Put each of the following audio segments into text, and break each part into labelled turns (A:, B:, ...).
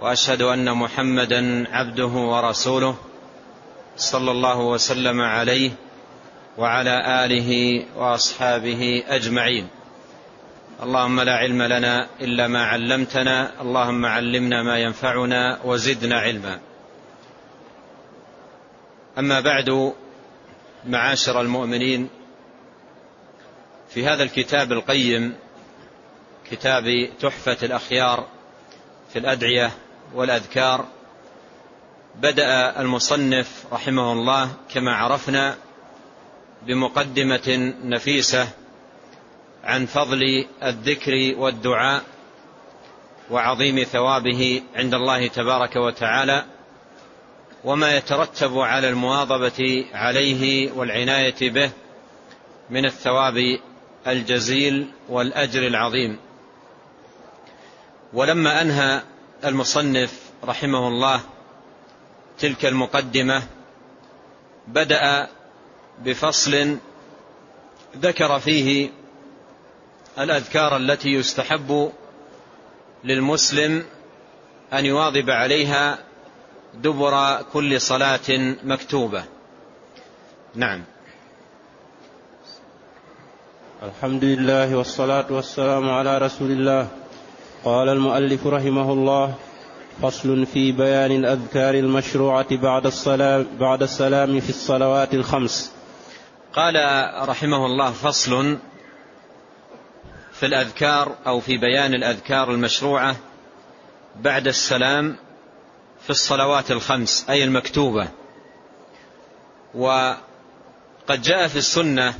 A: وأشهد أن محمدا عبده ورسوله صلى الله وسلم عليه وعلى آله وأصحابه أجمعين. اللهم لا علم لنا إلا ما علمتنا اللهم علمنا ما ينفعنا وزدنا علما. أما بعد معاشر المؤمنين في هذا الكتاب القيم كتاب تحفة الأخيار في الأدعية والأذكار. بدأ المصنف رحمه الله كما عرفنا بمقدمة نفيسة عن فضل الذكر والدعاء وعظيم ثوابه عند الله تبارك وتعالى وما يترتب على المواظبة عليه والعناية به من الثواب الجزيل والأجر العظيم. ولما أنهى المصنف رحمه الله تلك المقدمة بدأ بفصل ذكر فيه الأذكار التي يستحب للمسلم أن يواظب عليها دبر كل صلاة مكتوبة. نعم.
B: الحمد لله والصلاة والسلام على رسول الله. قال المؤلف رحمه الله فصل في بيان الأذكار المشروعة بعد السلام بعد السلام في الصلوات الخمس.
A: قال رحمه الله فصل في الأذكار أو في بيان الأذكار المشروعة بعد السلام في الصلوات الخمس أي المكتوبة. وقد جاء في السنة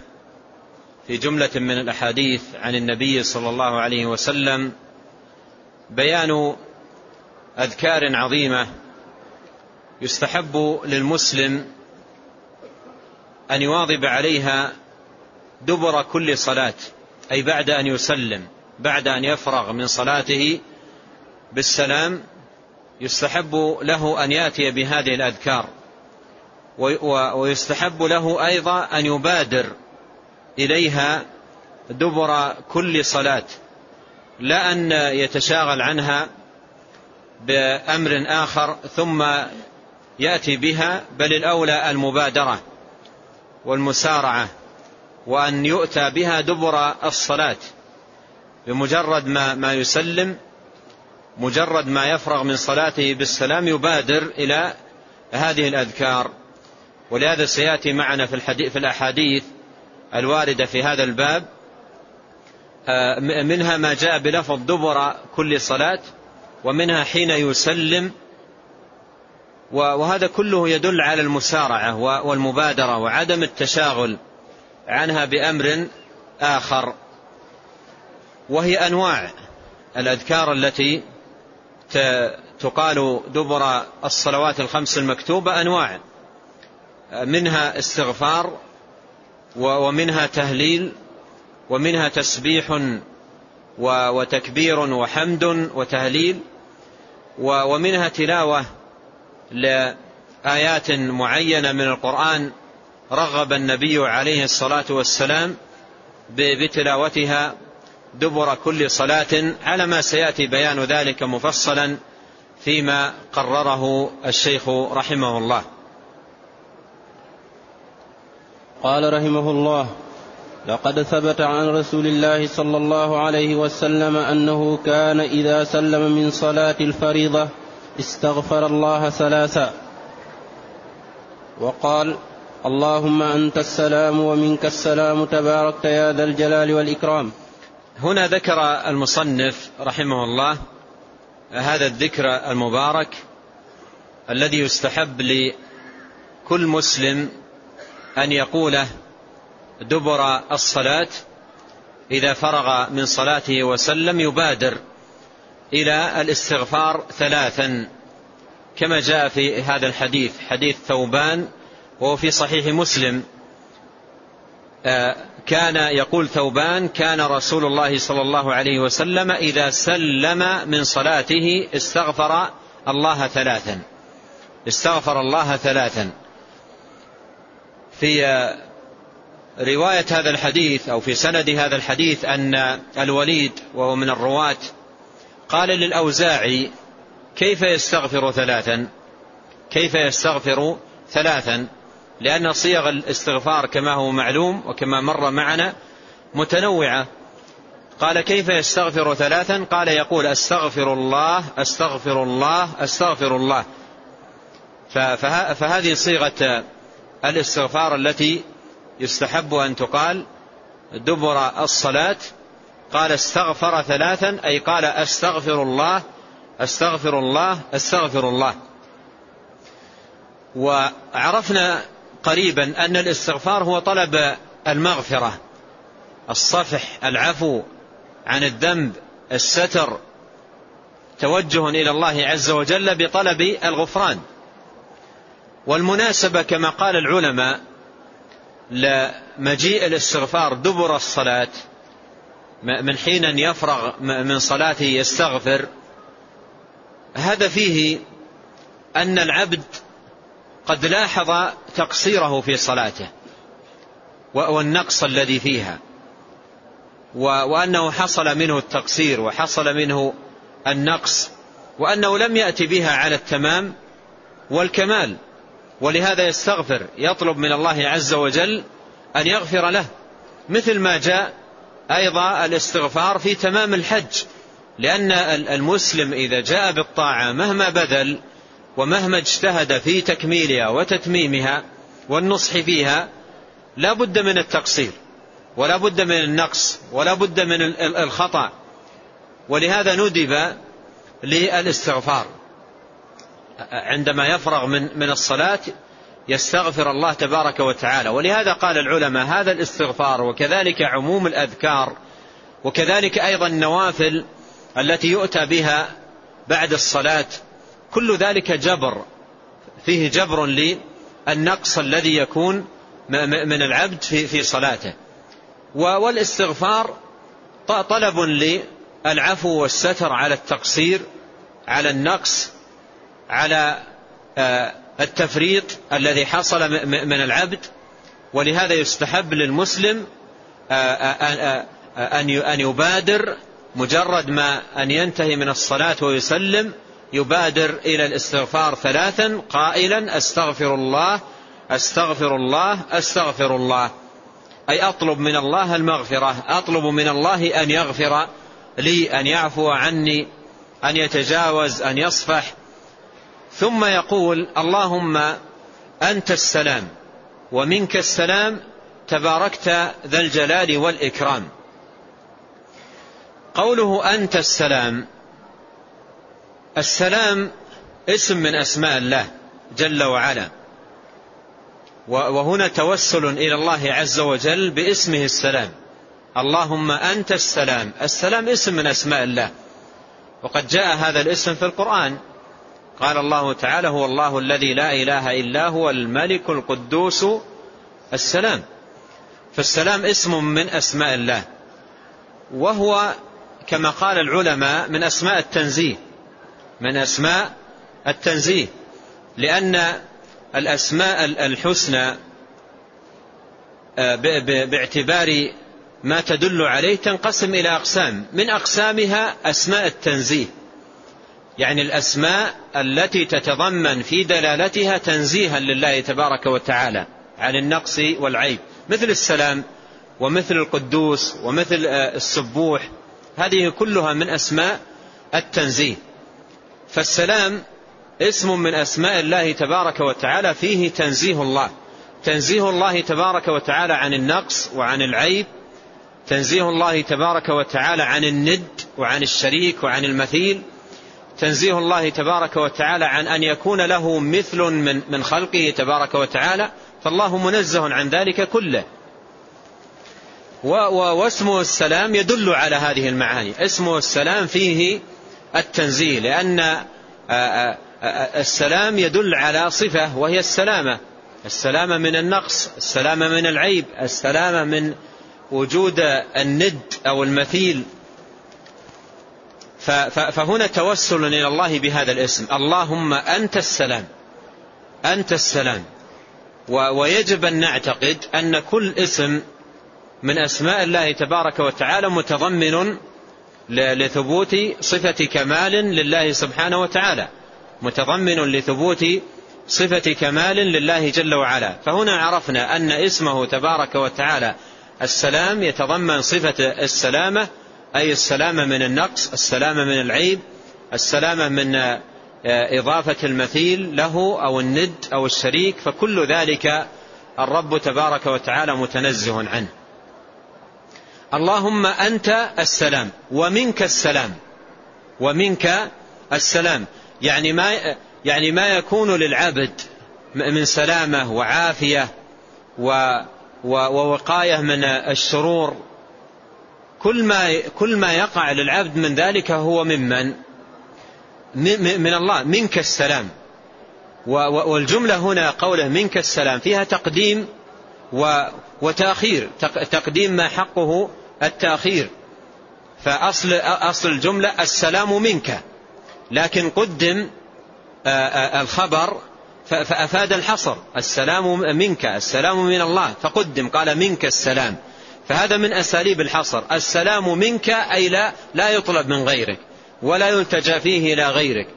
A: في جملة من الأحاديث عن النبي صلى الله عليه وسلم بيان أذكار عظيمة يستحب للمسلم أن يواظب عليها دبر كل صلاة أي بعد أن يسلم بعد أن يفرغ من صلاته بالسلام يستحب له أن يأتي بهذه الأذكار. ويستحب له أيضا أن يبادر إليها دبر كل صلاة. لا أن يتشاغل عنها بأمر آخر ثم يأتي بها بل الأولى المبادرة والمسارعة وأن يؤتى بها دبر الصلاة بمجرد ما, ما يسلم مجرد ما يفرغ من صلاته بالسلام يبادر إلى هذه الأذكار. ولهذا سيأتي معنا في, الحديث في الأحاديث الواردة في هذا الباب منها ما جاء بلفظ دبر كل صلاة ومنها حين يسلم وهذا كله يدل على المسارعة والمبادرة وعدم التشاغل عنها بأمر آخر وهي أنواع. الأذكار التي تقال دبر الصلوات الخمس المكتوبة أنواع. منها استغفار ومنها تهليل ومنها تسبيح وتكبير وحمد وتهليل ومنها تلاوة لآيات معينة من القرآن رغب النبي عليه الصلاة والسلام بتلاوتها دبر كل صلاة على ما سيأتي بيان ذلك مفصلا فيما قرره الشيخ رحمه الله.
B: قال رحمه الله لقد ثبت عن رسول الله صلى الله عليه وسلم أنه كان إذا سلم من صلاة الفريضة استغفر الله ثلاثا وقال اللهم أنت السلام ومنك السلام تباركت يا ذا الجلال والإكرام.
A: هنا ذكر المصنف رحمه الله هذا الذكر المبارك الذي يستحب لكل مسلم أن يقوله دبر الصلاة إذا فرغ من صلاته وسلم يبادر إلى الاستغفار ثلاثا كما جاء في هذا الحديث حديث ثوبان وهو في صحيح مسلم. كان يقول ثوبان كان رسول الله صلى الله عليه وسلم إذا سلم من صلاته استغفر الله ثلاثا. استغفر الله ثلاثا. في رواية هذا الحديث أو في سند هذا الحديث أن الوليد وهو من الرواة قال للأوزاعي كيف يستغفر ثلاثا؟ كيف يستغفر ثلاثا؟ لأن صيغ الاستغفار كما هو معلوم وكما مر معنا متنوعة. قال كيف يستغفر ثلاثا؟ قال يقول أستغفر الله أستغفر الله أستغفر الله. فهذه صيغة الاستغفار التي يستحب أن تقال دبر الصلاة قال استغفر ثلاثا أي قال أستغفر الله أستغفر الله أستغفر الله. وعرفنا قريبا أن الاستغفار هو طلب المغفرة الصفح العفو عن الذنب الستر توجه إلى الله عز وجل بطلب الغفران. والمناسبة كما قال العلماء لمجيء الاستغفار دبر الصلاة من حين يفرغ من صلاته يستغفر. هذا فيه أن العبد قد لاحظ تقصيره في صلاته والنقص الذي فيها وأنه حصل منه التقصير وحصل منه النقص وأنه لم يأتي بها على التمام والكمال. ولهذا يستغفر يطلب من الله عز وجل أن يغفر له. مثل ما جاء أيضا الاستغفار في تمام الحج. لأن المسلم إذا جاء بالطاعة مهما بذل ومهما اجتهد في تكميلها وتتميمها والنصح فيها لا بد من التقصير ولا بد من النقص ولا بد من الخطأ. ولهذا ندب للاستغفار. عندما يفرغ من من الصلاة يستغفر الله تبارك وتعالى. ولهذا قال العلماء هذا الاستغفار وكذلك عموم الأذكار وكذلك أيضا النوافل التي يؤتى بها بعد الصلاة كل ذلك جبر فيه جبر للنقص الذي يكون من العبد في صلاته. والاستغفار طلب للعفو والستر على التقصير على النقص على آه، التفريط الذي حصل من العبد ولهذا يستحب للمسلم آه، آه، أن يبادر مجرد ما أن ينتهي من الصلاة ويسلم يبادر إلى الاستغفار ثلاثا قائلا أستغفر الله أستغفر الله أستغفر الله. أي أطلب من الله المغفرة أطلب من الله أن يغفر لي أن يعفو عني أن يتجاوز أن يصفح. ثم يقول اللهم أنت السلام ومنك السلام تباركت ذا الجلال والإكرام. قوله أنت السلام السلام اسم من أسماء الله جل وعلا. وهنا توسل إلى الله عز وجل باسمه السلام. اللهم أنت السلام السلام اسم من أسماء الله. وقد جاء هذا الاسم في القرآن. قال الله تعالى هو الله الذي لا إله إلا هو الملك القدوس السلام. فالسلام اسم من أسماء الله وهو كما قال العلماء من أسماء التنزيه من أسماء التنزيه لأن الأسماء الحسنى آه، باعتبار ما تدل عليه تنقسم إلى أقسام من أقسامها أسماء التنزيه. يعني الأسماء التي تتضمن في دلالتها تنزيها لله تبارك وتعالى عن النقص والعيب. مثل السلام ومثل القدوس ومثل آه، السبوح هذه كلها من أسماء التنزيه. فالسلام اسم من أسماء الله تبارك وتعالى فيه تنزيه الله. تنزيه الله تبارك وتعالى عن النقص وعن العيب. تنزيه الله تبارك وتعالى عن الند وعن الشريك وعن المثيل. تنزيه الله تبارك وتعالى عن أن يكون له مثل من, من خلقه تبارك وتعالى فالله منزه عن ذلك كله. واسمه السلام يدل على هذه المعاني. اسمه السلام فيه التنزيه لأن السلام يدل على صفة وهي السلامة. السلامة من النقص السلامة من العيب السلامة من وجود الند أو المثيل. فهنا توسل إلى الله بهذا الاسم. اللهم أنت السلام. أنت السلام. ويجب أن نعتقد أن كل اسم من أسماء الله تبارك وتعالى متضمن لثبوت صفة كمال لله سبحانه وتعالى. متضمن لثبوت صفة كمال لله جل وعلا. فهنا عرفنا أن اسمه تبارك وتعالى السلام يتضمن صفة السلامة أي السلامة من النقص السلامة من العيب السلامة من إضافة المثيل له أو الند أو الشريك فكل ذلك الرب تبارك وتعالى متنزه عنه. اللهم أنت السلام ومنك السلام ومنك السلام. يعني ما يعني ما يكون للعبد من سلامة وعافية ووقاية من الشرور كل ما كل ما يقع للعبد من ذلك هو ممن؟ من الله منك السلام. والجملة هنا قوله منك السلام فيها تقديم وتأخير. تقديم ما حقه التأخير. فأصل أصل الجملة السلام منك. لكن قدم الخبر فأفاد الحصر. السلام منك السلام من الله. فقدم قال منك السلام. فهذا من أساليب الحصر. السلام منك أي لا, لا يطلب من غيرك ولا يلتجى فيه إلى غيرك.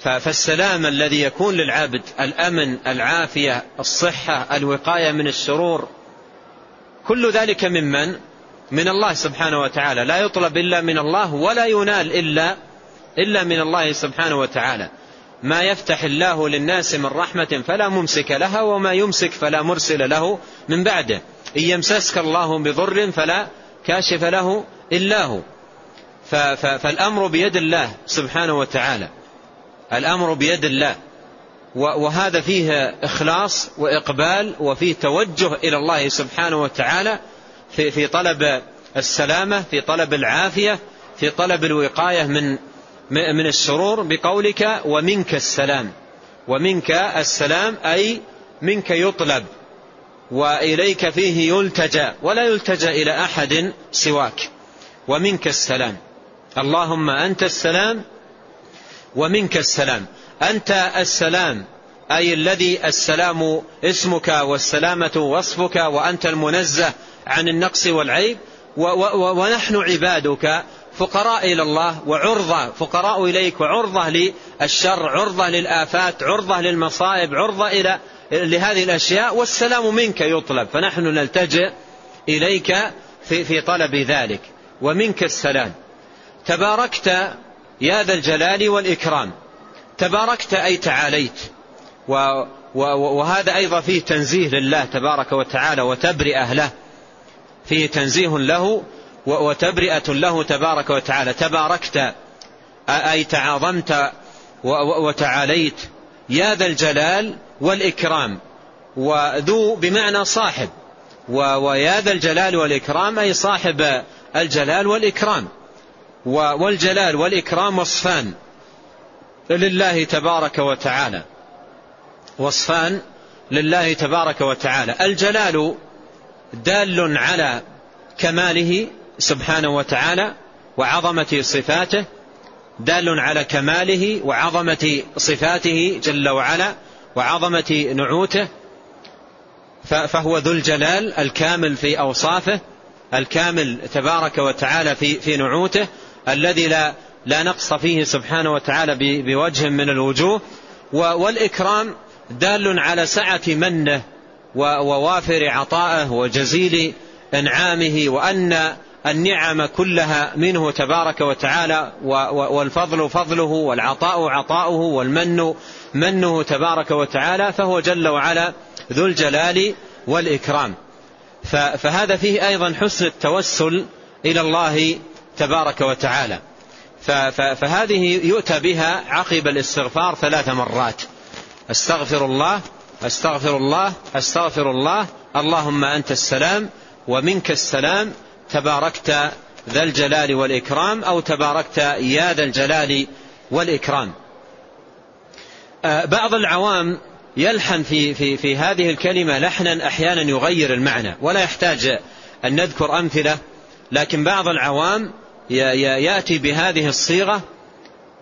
A: فالسلام الذي يكون للعبد الأمن العافية الصحة الوقاية من الشرور كل ذلك ممن؟ من الله سبحانه وتعالى. لا يطلب إلا من الله ولا ينال إلا إلا من الله سبحانه وتعالى. ما يفتح الله للناس من رحمة فلا ممسك لها وما يمسك فلا مرسل له من بعده. إن يمسسك الله بضر فلا كاشف له إلا هو. فالأمر بيد الله سبحانه وتعالى. الأمر بيد الله. وهذا فيه إخلاص وإقبال وفيه توجه إلى الله سبحانه وتعالى في, في طلب السلامة في طلب العافية في طلب الوقاية من من الشرور بقولك ومنك السلام. ومنك السلام أي منك يطلب. وإليك فيه يلتجى ولا يلتجى إلى أحد سواك. ومنك السلام. اللهم أنت السلام ومنك السلام. أنت السلام أي الذي السلام اسمك والسلامة وصفك وأنت المنزه عن النقص والعيب. ونحن عبادك فقراء إلى الله وعرضة فقراء إليك وعرضة للشر عرضة للآفات عرضة للمصائب عرضة إلى لهذه الأشياء والسلام منك يطلب. فنحن نلتجئ إليك في, في طلب ذلك. ومنك السلام. تباركت يا ذا الجلال والإكرام. تباركت أي تعاليت. وهذا أيضا فيه تنزيه لله تبارك وتعالى وتبرئة له. فيه تنزيه له وتبرئة له تبارك وتعالى. تباركت أي تعاظمت وتعاليت. يا ذا الجلال والإكرام وذو بمعنى صاحب ويا ذا الجلال والإكرام أي صاحب الجلال والإكرام والجلال والإكرام وصفان لله تبارك وتعالى وصفان لله تبارك وتعالى. الجلال دال على كماله سبحانه وتعالى وعظمة صفاته دال على كماله وعظمة صفاته جل وعلا وعظمة نعوته فهو ذو الجلال الكامل في أوصافه الكامل تبارك وتعالى في في نعوته الذي لا لا نقص فيه سبحانه وتعالى بوجه من الوجوه. والإكرام دال على سعة منه ووافر عطائه وجزيل إنعامه وأن النعم كلها منه تبارك وتعالى والفضل فضله والعطاء عطاؤه والمن منه تبارك وتعالى فهو جل وعلا ذو الجلال والإكرام. فهذا فيه أيضا حسن التوسل إلى الله تبارك وتعالى. فهذه يؤتى بها عقب الاستغفار ثلاث مرات. أستغفر الله أستغفر الله أستغفر الله اللهم أنت السلام ومنك السلام تباركت ذا الجلال والإكرام أو تباركت يا ذا الجلال والإكرام. بعض العوام يلحن في, في, في هذه الكلمة لحنا أحيانا يغير المعنى ولا يحتاج أن نذكر أمثلة لكن بعض العوام يأتي بهذه الصيغة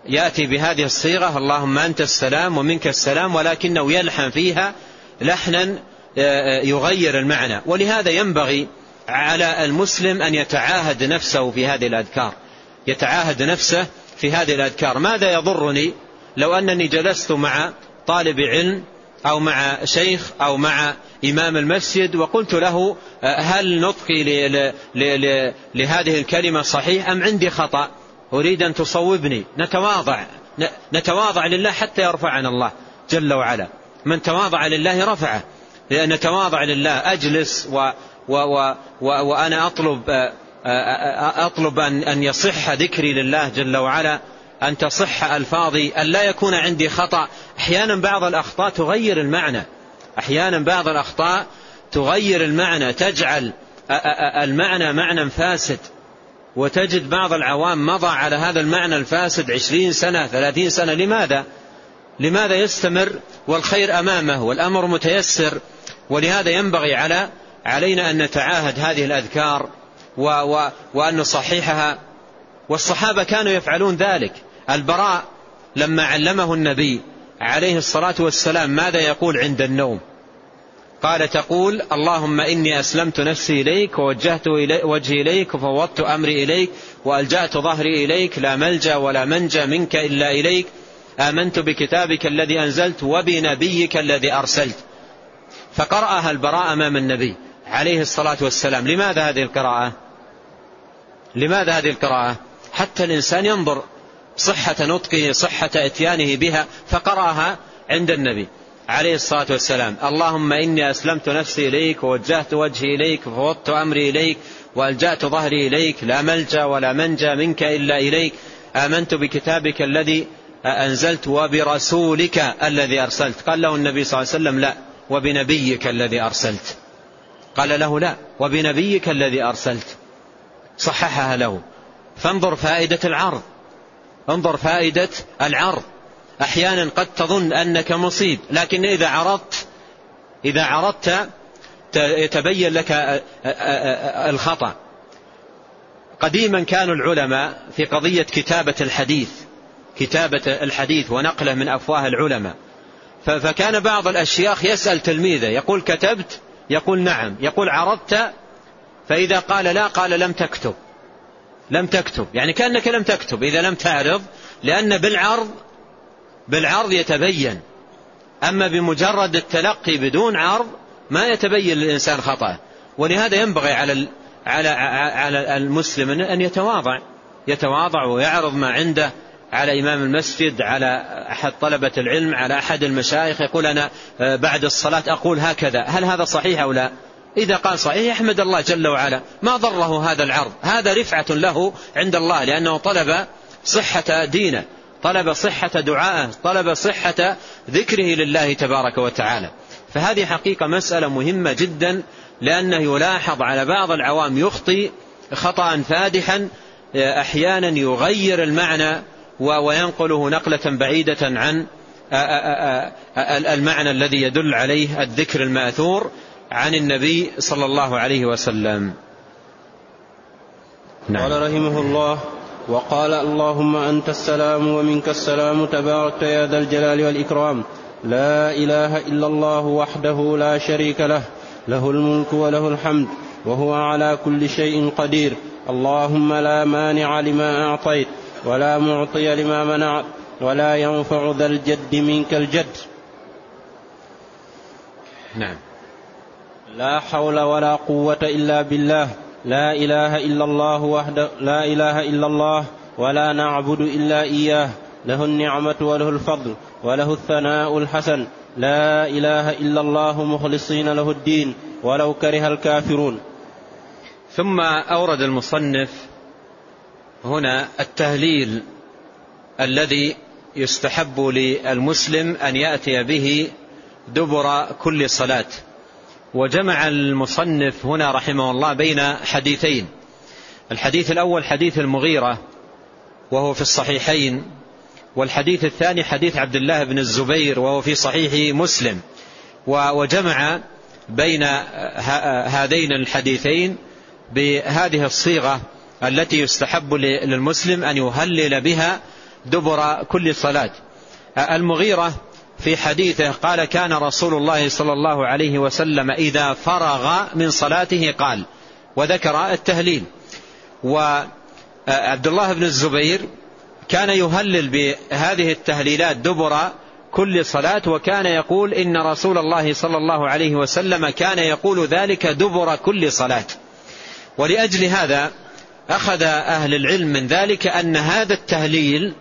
A: يأتي بهذه الصيغة اللهم أنت السلام ومنك السلام ولكنه يلحن فيها لحنا يغير المعنى. ولهذا ينبغي على المسلم أن يتعاهد نفسه في هذه الأذكار. يتعاهد نفسه في هذه الأذكار. ماذا يضرني لو أنني جلست مع طالب علم أو مع شيخ أو مع إمام المسجد وقلت له هل نطقي لهذه الكلمة صحيح أم عندي خطأ؟ أريد أن تصوبني. نتواضع. نتواضع لله حتى يرفعنا الله جل وعلا. من تواضع لله رفعه. نتواضع لله أجلس و و و وأنا أطلب أطلب أن أن يصح ذكري لله جل وعلا أن تصح ألفاظي أن لا يكون عندي خطأ. أحيانا بعض الأخطاء تغير المعنى. أحيانا بعض الأخطاء تغير المعنى تجعل المعنى معنى فاسد. وتجد بعض العوام مضى على هذا المعنى الفاسد عشرين سنة ثلاثين سنة. لماذا؟ لماذا يستمر؟ والخير أمامه والأمر متيسر. ولهذا ينبغي على علينا أن نتعاهد هذه الأذكار و و وأن نصححها. والصحابة كانوا يفعلون ذلك. البراء لما علمه النبي عليه الصلاة والسلام ماذا يقول عند النوم؟ قال تقول اللهم إني أسلمت نفسي إليك ووجهت وجهي إليك وفوضت أمري إليك وألجأت ظهري إليك لا ملجأ ولا منجى منك إلا إليك. آمنت بكتابك الذي أنزلت وبنبيك الذي أرسلت. فقرأها البراء أمام النبي. عليه الصلاة والسلام. لماذا هذه القراءة؟ لماذا هذه القراءة؟ حتى الإنسان ينظر صحة نطقه صحة إتيانه بها فقرأها عند النبي عليه الصلاة والسلام. اللهم إني أسلمت نفسي إليك ووجهت وجهي إليك وفوضت أمري إليك وألجأت ظهري إليك. لا ملجأ ولا منجى منك إلا إليك. آمنت بكتابك الذي أنزلت وبرسولك الذي أرسلت. قال له النبي صلى الله عليه وسلم لا وبنبيك الذي أرسلت. قال له لا وبنبيك الذي أرسلت. صححها له. فانظر فائدة العرض. انظر فائدة العرض. أحيانا قد تظن أنك مصيب لكن إذا عرضت إذا عرضت يتبين لك الخطأ. قديما كانوا العلماء في قضية كتابة الحديث كتابة الحديث ونقله من أفواه العلماء. فكان بعض الأشياخ يسأل تلميذه يقول كتبت يقول نعم. يقول عرضت فإذا قال لا قال لم تكتب. لم تكتب. يعني كأنك لم تكتب. إذا لم تعرض لأن بالعرض بالعرض يتبين. أما بمجرد التلقي بدون عرض ما يتبين للإنسان خطأه ولهذا ينبغي على على على المسلم أن يتواضع. يتواضع ويعرض ما عنده. على إمام المسجد على أحد طلبة العلم على أحد المشايخ يقول أنا بعد الصلاة أقول هكذا. هل هذا صحيح أو لا؟ إذا قال صحيح يحمد الله جل وعلا ما ضره هذا العرض. هذا رفعة له عند الله لأنه طلب صحة دينه طلب صحة دعائه طلب صحة ذكره لله تبارك وتعالى. فهذه حقيقة مسألة مهمة جدا لأنه يلاحظ على بعض العوام يخطي خطأ فادحا أحيانا يغير المعنى وينقله نقلة بعيدة عن المعنى الذي يدل عليه الذكر المأثور عن النبي صلى الله عليه وسلم
B: نعم. قال رحمه الله وقال اللهم أنت السلام ومنك السلام تبارك يا ذا الجلال والإكرام لا إله إلا الله وحده لا شريك له له الملك وله الحمد وهو على كل شيء قدير اللهم لا مانع لما أعطيت ولا معطي لما منعت ولا ينفع ذا الجد منك الجد.
A: نعم.
B: لا حول ولا قوة إلا بالله. لا إله إلا الله وحده لا إله إلا الله ولا نعبد إلا إياه. له النعمة وله الفضل وله الثناء الحسن. لا إله إلا الله مخلصين له الدين ولو كره الكافرون.
A: ثم أورد المصنف هنا التهليل الذي يستحب للمسلم أن يأتي به دبر كل صلاة. وجمع المصنف هنا رحمه الله بين حديثين. الحديث الأول حديث المغيرة وهو في الصحيحين. والحديث الثاني حديث عبد الله بن الزبير وهو في صحيح مسلم. وجمع بين هذين الحديثين بهذه الصيغة التي يستحب للمسلم أن يهلل بها دبر كل صلاة. المغيرة في حديثه قال كان رسول الله صلى الله عليه وسلم إذا فرغ من صلاته قال وذكر التهليل. وعبد الله بن الزبير كان يهلل بهذه التهليلات دبر كل صلاة وكان يقول إن رسول الله صلى الله عليه وسلم كان يقول ذلك دبر كل صلاة. ولأجل هذا أخذ أهل العلم من ذلك أن هذا التهليل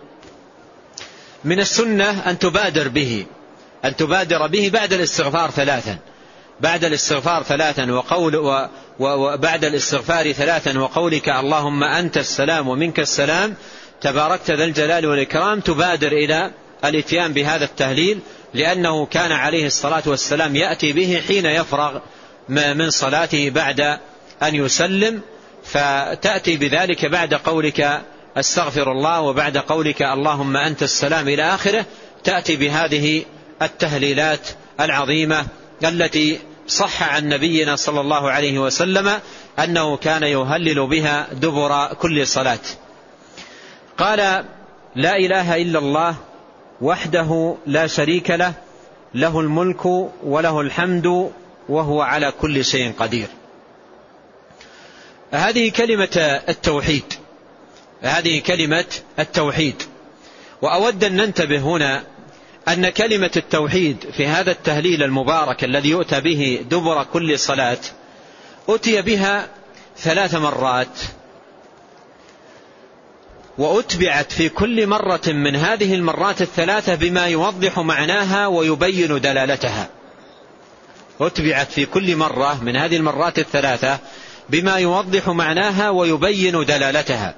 A: من السنة أن تبادر به أن تبادر به بعد الاستغفار ثلاثا بعد الاستغفار ثلاثا وقول وبعد الاستغفار ثلاثا وقولك اللهم أنت السلام ومنك السلام تباركت ذا الجلال والإكرام تبادر إلى الإتيان بهذا التهليل لأنه كان عليه الصلاة والسلام يأتي به حين يفرغ من صلاته بعد أن يسلم. فتأتي بذلك بعد قولك أستغفر الله وبعد قولك اللهم أنت السلام إلى آخره تأتي بهذه التهليلات العظيمة التي صح عن نبينا صلى الله عليه وسلم أنه كان يهلل بها دبر كل صلاة. قال لا إله إلا الله وحده لا شريك له له الملك وله الحمد وهو على كل شيء قدير. هذه كلمة التوحيد. هذه كلمة التوحيد. وأود أن ننتبه هنا أن كلمة التوحيد في هذا التهليل المبارك الذي يؤتى به دبر كل صلاة أتي بها ثلاث مرات. وأتبعت في كل مرة من هذه المرات الثلاثة بما يوضح معناها ويبين دلالتها. أتبعت في كل مرة من هذه المرات الثلاثة بما يوضح معناها ويبين دلالتها.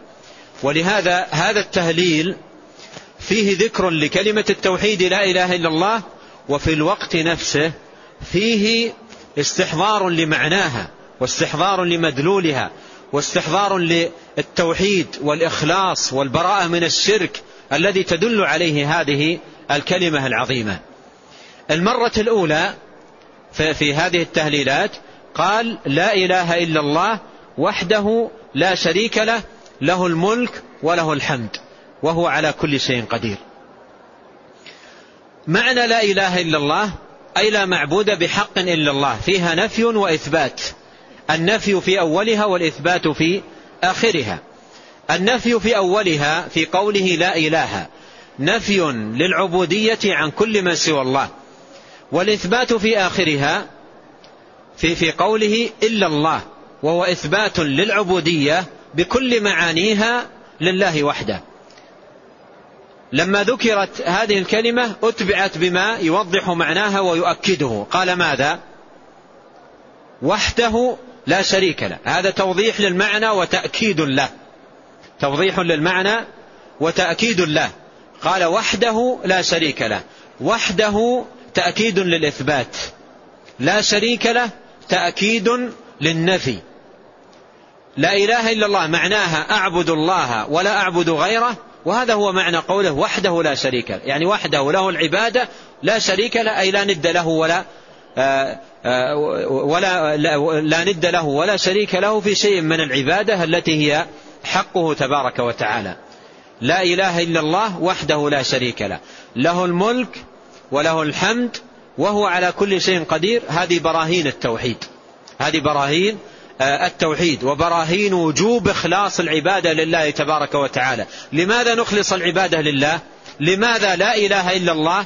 A: ولهذا هذا التهليل فيه ذكر لكلمة التوحيد لا إله إلا الله وفي الوقت نفسه فيه استحضار لمعناها واستحضار لمدلولها واستحضار للتوحيد والإخلاص والبراءة من الشرك الذي تدل عليه هذه الكلمة العظيمة. المرة الأولى في هذه التهليلات قال لا إله إلا الله وحده لا شريك له له الملك وله الحمد وهو على كل شيء قدير. معنى لا إله إلا الله أي لا معبود بحق إلا الله فيها نفي وإثبات. النفي في أولها والإثبات في آخرها. النفي في أولها في قوله لا إله نفي للعبودية عن كل من سوى الله. والإثبات في آخرها في في قوله إلا الله وهو إثبات للعبودية بكل معانيها لله وحده. لما ذكرت هذه الكلمة أتبعت بما يوضح معناها ويؤكده. قال ماذا؟ وحده لا شريك له. هذا توضيح للمعنى وتأكيد له. توضيح للمعنى وتأكيد له. قال وحده لا شريك له. وحده تأكيد للإثبات. لا شريك له تأكيد للنفي. لا إله إلا الله معناها أعبد الله ولا أعبد غيره وهذا هو معنى قوله وحده لا شريك له. يعني وحده له العبادة لا شريك له أي لا ند له ولا آه، آه، ولا لا ند له ولا شريك له في شيء من العبادة التي هي حقه تبارك وتعالى. لا إله إلا الله وحده لا شريك له. له الملك وله الحمد وهو على كل شيء قدير هذه براهين التوحيد. هذه براهين آه، التوحيد وبراهين وجوب إخلاص العبادة لله تبارك وتعالى. لماذا نخلص العبادة لله؟ لماذا لا إله إلا الله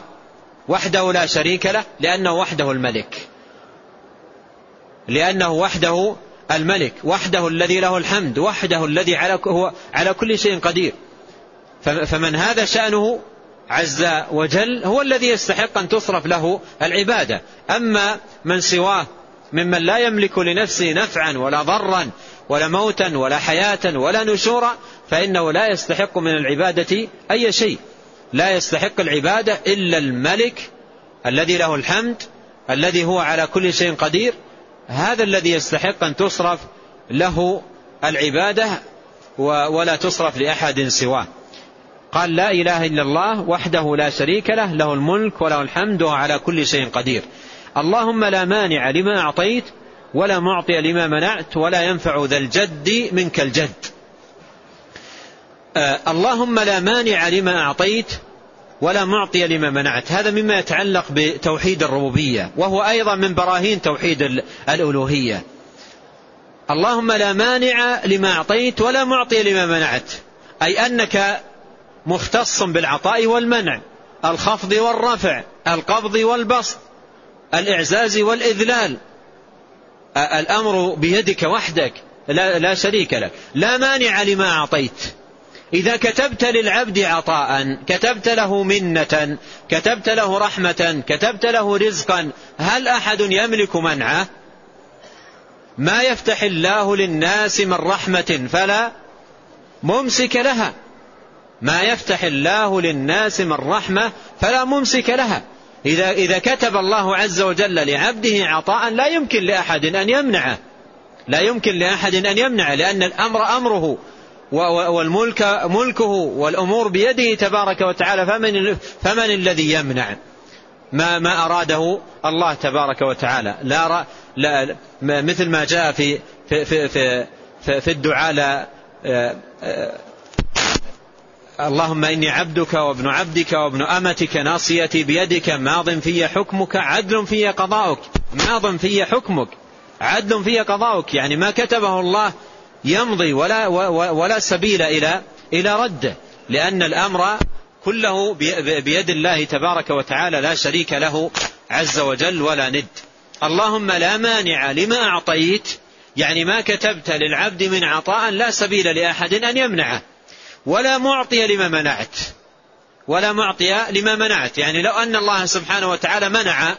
A: وحده لا شريك له؟ لأنه وحده الملك. لأنه وحده الملك وحده الذي له الحمد وحده الذي على هو على كل شيء قدير. فمن هذا شأنه عز وجل هو الذي يستحق أن تصرف له العبادة. أما من سواه ممن لا يملك لنفسه نفعا ولا ضرا ولا موتا ولا حياة ولا نشورا فإنه لا يستحق من العبادة أي شيء. لا يستحق العبادة إلا الملك الذي له الحمد الذي هو على كل شيء قدير. هذا الذي يستحق أن تصرف له العبادة ولا تصرف لأحد سواه. قال لا إله إلا الله وحده لا شريك له له الملك وله الحمد وهو على كل شيء قدير. اللهم لا مانع لما أعطيت ولا معطي لما منعت ولا ينفع ذا الجد منك الجد. آه اللهم لا مانع لما أعطيت ولا معطي لما منعت. هذا مما يتعلق بتوحيد الربوبية وهو أيضا من براهين توحيد الألوهية. اللهم لا مانع لما أعطيت ولا معطي لما منعت. أي أنك مختص بالعطاء والمنع الخفض والرفع القبض والبسط الإعزاز والإذلال. الأمر بيدك وحدك لا, لا شريك لك. لا مانع لما أعطيت. إذا كتبت للعبد عطاء كتبت له منة كتبت له رحمة كتبت له رزقا هل أحد يملك منعه؟ ما يفتح الله للناس من رحمة فلا ممسك لها. ما يفتح الله للناس من رحمة فلا ممسك لها. إذا, إذا كتب الله عز وجل لعبده عطاء لا يمكن لأحد أن يمنعه. لا يمكن لأحد أن يمنعه لأن الأمر أمره والملك ملكه والأمور بيده تبارك وتعالى فمن, فمن الذي يمنع؟ ما, ما أراده الله تبارك وتعالى. لا, لا مثل ما جاء في, في, في, في, في الدعاء لا اللهم إني عبدك وابن عبدك وابن أمتك ناصيتي بيدك ماض في حكمك عدل في قضاؤك ماض في حكمك عدل في قضاؤك. يعني ما كتبه الله يمضي ولا, ولا سبيل إلى إلى رده لأن الأمر كله بيد الله تبارك وتعالى لا شريك له عز وجل ولا ند. اللهم لا مانع لما أعطيت يعني ما كتبت للعبد من عطاء لا سبيل لأحد أن يمنعه. ولا معطي لما منعت. ولا معطي لما منعت. يعني لو أن الله سبحانه وتعالى منع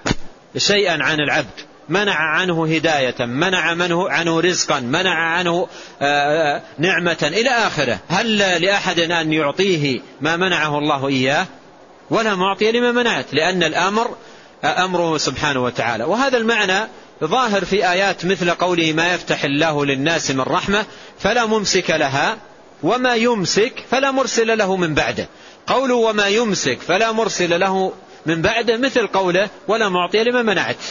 A: شيئا عن العبد منع عنه هداية منع منه عنه رزقا منع عنه نعمة إلى آخره. هل لأحد أن يعطيه ما منعه الله إياه؟ ولا معطي لما منعت لأن الأمر أمره سبحانه وتعالى. وهذا المعنى ظاهر في آيات مثل قوله ما يفتح الله للناس من رحمة فلا ممسك لها. وما يمسك فلا مرسل له من بعده. قوله وما يمسك فلا مرسل له من بعده مثل قوله ولا معطي لما منعت.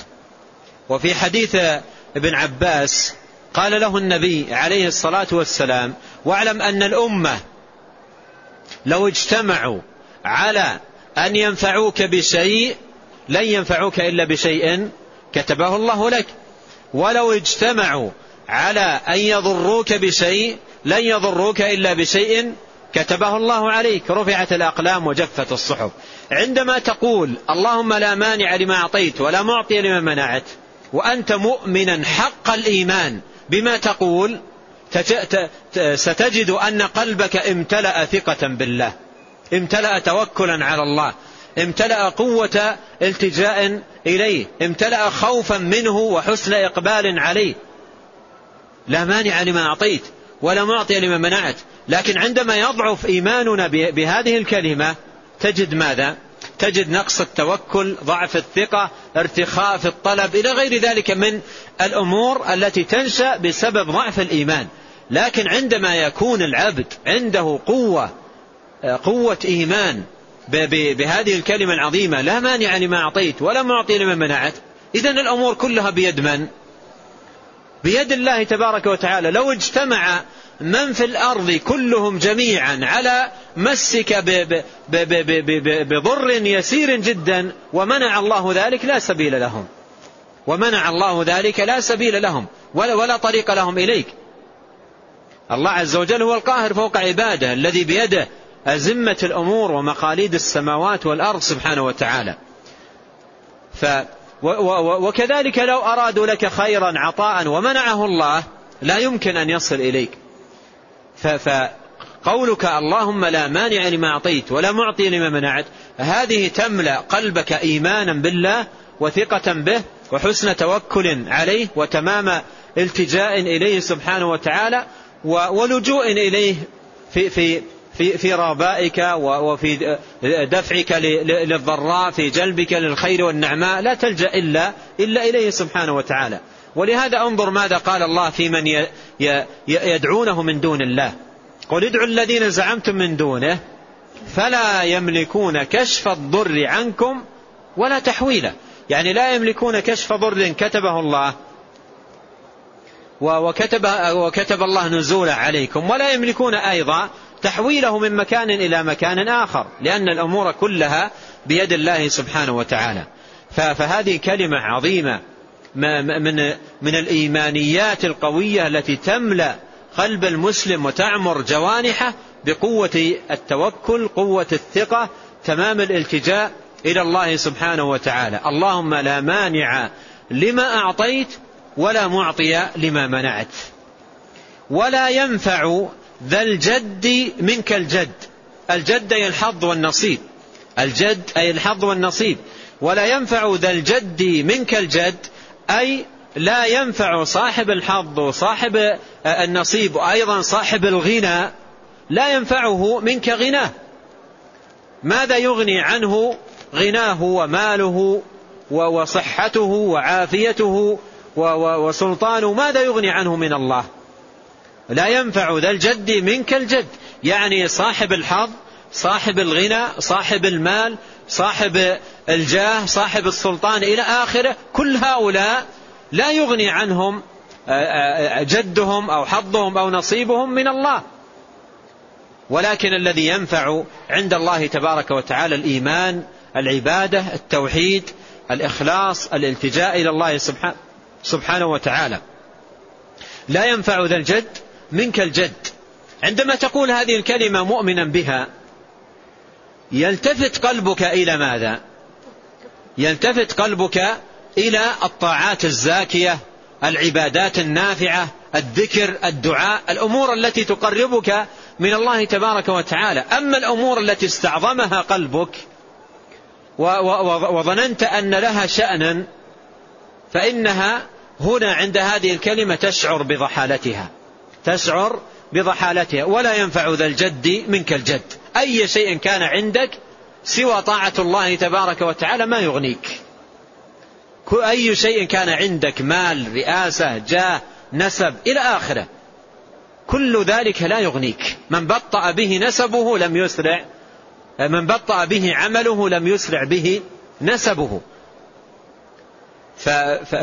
A: وفي حديث ابن عباس قال له النبي عليه الصلاة والسلام واعلم أن الأمة لو اجتمعوا على أن ينفعوك بشيء لن ينفعوك إلا بشيء كتبه الله لك. ولو اجتمعوا على أن يضروك بشيء لن يضروك إلا بشيء كتبه الله عليك. رفعت الأقلام وجفت الصحف. عندما تقول اللهم لا مانع لما أعطيت ولا معطي لما منعت وأنت مؤمنا حق الإيمان بما تقول ستجد أن قلبك امتلأ ثقة بالله امتلأ توكلا على الله امتلأ قوة التجاء إليه امتلأ خوفا منه وحسن إقبال عليه. لا مانع لما أعطيت. ولا معطي لما منعت. لكن عندما يضعف إيماننا بهذه الكلمة تجد ماذا؟ تجد نقص التوكل ضعف الثقة ارتخاء في الطلب إلى غير ذلك من الأمور التي تنشأ بسبب ضعف الإيمان. لكن عندما يكون العبد عنده قوة قوة إيمان بهذه الكلمة العظيمة لا مانع لما أعطيت ولا معطي لما منعت إذا الأمور كلها بيد من؟ بيد الله تبارك وتعالى. لو اجتمع من في الأرض كلهم جميعا على مسك بضر يسير جدا ومنع الله ذلك لا سبيل لهم. ومنع الله ذلك لا سبيل لهم ولا, ولا طريق لهم إليك. الله عز وجل هو القاهر فوق عباده الذي بيده أزمة الأمور ومقاليد السماوات والأرض سبحانه وتعالى. ف وكذلك لو أرادوا لك خيرا عطاء ومنعه الله لا يمكن أن يصل إليك. فقولك اللهم لا مانع لما أعطيت ولا معطي لما منعت. هذه تملأ قلبك إيمانا بالله وثقة به وحسن توكل عليه وتمام التجاء إليه سبحانه وتعالى ولجوء إليه في, في في في رابائك وفي دفعك للضراء في جلبك للخير والنعماء لا تلجأ إلا إلا إليه سبحانه وتعالى. ولهذا انظر ماذا قال الله في من يدعونه من دون الله. قل ادعوا الذين زعمتم من دونه فلا يملكون كشف الضر عنكم ولا تحويله. يعني لا يملكون كشف ضر كتبه الله وكتب, وكتب الله نزوله عليكم ولا يملكون أيضا تحويله من مكان إلى مكان آخر لأن الأمور كلها بيد الله سبحانه وتعالى. فهذه كلمة عظيمة من من الإيمانيات القوية التي تملأ قلب المسلم وتعمر جوانحه بقوة التوكل قوة الثقة تمام الالتجاء إلى الله سبحانه وتعالى. اللهم لا مانع لما أعطيت ولا معطي لما منعت. ولا ينفع ذا الجد منك الجد. الجد أي الحظ والنصيب. الجد أي الحظ والنصيب. ولا ينفع ذا الجد منك الجد أي لا ينفع صاحب الحظ وصاحب النصيب وأيضا صاحب الغنى لا ينفعه منك غناه. ماذا يغني عنه غناه وماله وصحته وعافيته وسلطانه؟ ماذا يغني عنه من الله؟ لا ينفع ذا الجد منك الجد. يعني صاحب الحظ صاحب الغنى صاحب المال صاحب الجاه صاحب السلطان إلى آخره. كل هؤلاء لا يغني عنهم جدهم أو حظهم أو نصيبهم من الله. ولكن الذي ينفع عند الله تبارك وتعالى الإيمان العبادة التوحيد الإخلاص الالتجاء إلى الله سبحانه وتعالى. لا ينفع ذا الجد منك الجد. عندما تقول هذه الكلمة مؤمنا بها يلتفت قلبك إلى ماذا؟ يلتفت قلبك إلى الطاعات الزاكية العبادات النافعة الذكر الدعاء الأمور التي تقربك من الله تبارك وتعالى. أما الأمور التي استعظمها قلبك وظننت أن لها شأنا فإنها هنا عند هذه الكلمة تشعر بضحالتها. تشعر بضحالتها. ولا ينفع ذا الجد منك الجد. أي شيء كان عندك سوى طاعة الله تبارك وتعالى ما يغنيك. أي شيء كان عندك مال رئاسة جاه نسب إلى آخره. كل ذلك لا يغنيك. من بطأ به نسبه لم يسرع من بطأ به عمله لم يسرع به نسبه.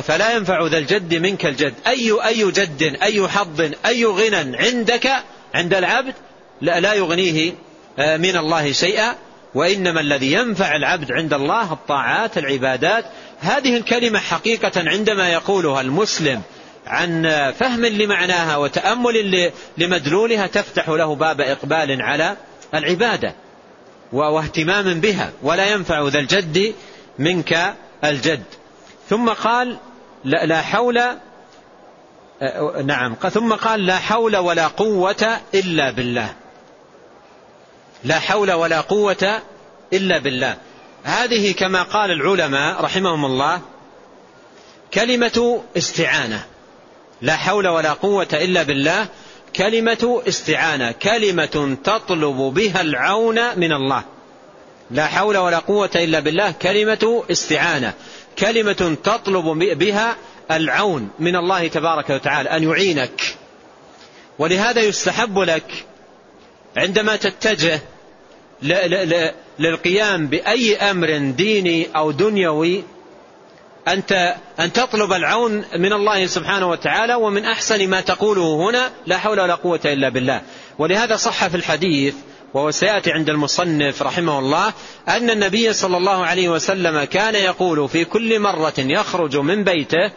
A: فلا ينفع ذا الجد منك الجد. أي أي جد أي حظ أي غنى عندك عند العبد لا, لا يغنيه آه، من الله شيئا. وإنما الذي ينفع العبد عند الله الطاعات العبادات. هذه الكلمة حقيقة عندما يقولها المسلم عن فهم لمعناها وتأمل لمدلولها تفتح له باب إقبال على العبادة واهتمام بها. ولا ينفع ذا الجد منك الجد. ثم قال لا, لا حول نعم ثم قال لا حول ولا قوة إلا بالله. لا حول ولا قوة إلا بالله. هذه كما قال العلماء رحمهم الله كلمة استعانة. لا حول ولا قوة إلا بالله كلمة استعانة كلمة تطلب بها العون من الله. لا حول ولا قوة إلا بالله كلمة استعانة. كلمة تطلب بها العون من الله تبارك وتعالى أن يعينك. ولهذا يستحب لك عندما تتجه للقيام بأي أمر ديني أو دنيوي أنت أن تطلب العون من الله سبحانه وتعالى ومن أحسن ما تقوله هنا لا حول ولا قوة إلا بالله. ولهذا صح في الحديث وهو سيأتي عند المصنف رحمه الله أن النبي صلى الله عليه وسلم كان يقول في كل مرة يخرج من بيته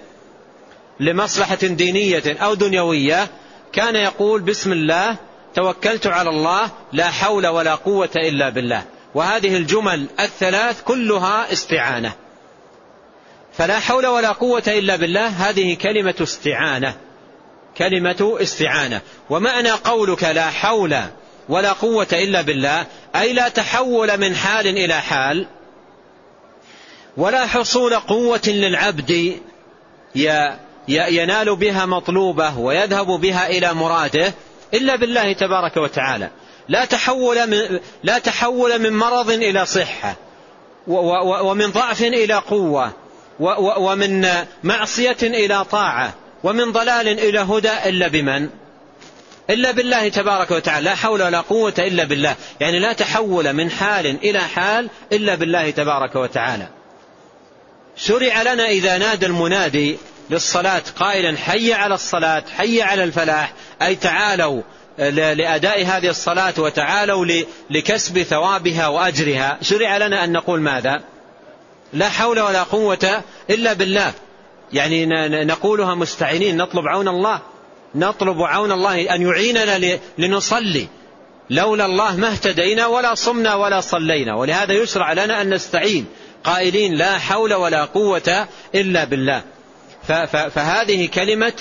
A: لمصلحة دينية أو دنيوية كان يقول بسم الله توكلت على الله لا حول ولا قوة إلا بالله. وهذه الجمل الثلاث كلها استعانة. فلا حول ولا قوة إلا بالله هذه كلمة استعانة. كلمة استعانة. ومعنى قولك لا حول ولا قوة إلا بالله أي لا تحول من حال إلى حال. ولا حصول قوة للعبد ينال بها مطلوبه ويذهب بها إلى مراده إلا بالله تبارك وتعالى. لا تحول من, لا تحول من مرض إلى صحة ومن ضعف إلى قوة ومن معصية إلى طاعة ومن ضلال إلى هدى إلا بمن؟ إلا بالله تبارك وتعالى لا حول ولا قوة إلا بالله. يعني لا تحول من حال إلى حال إلا بالله تبارك وتعالى. شرع لنا إذا نادى المنادي للصلاة قائلا حي على الصلاة حي على الفلاح أي تعالوا لأداء هذه الصلاة وتعالوا لكسب ثوابها وأجرها. شرع لنا أن نقول ماذا؟ لا حول ولا قوة إلا بالله. يعني نقولها مستعينين نطلب عون الله. نطلب عون الله أن يعيننا لنصلي. لولا الله ما اهتدينا ولا صمنا ولا صلينا. ولهذا يشرع لنا أن نستعين. قائلين لا حول ولا قوة إلا بالله. فهذه كلمة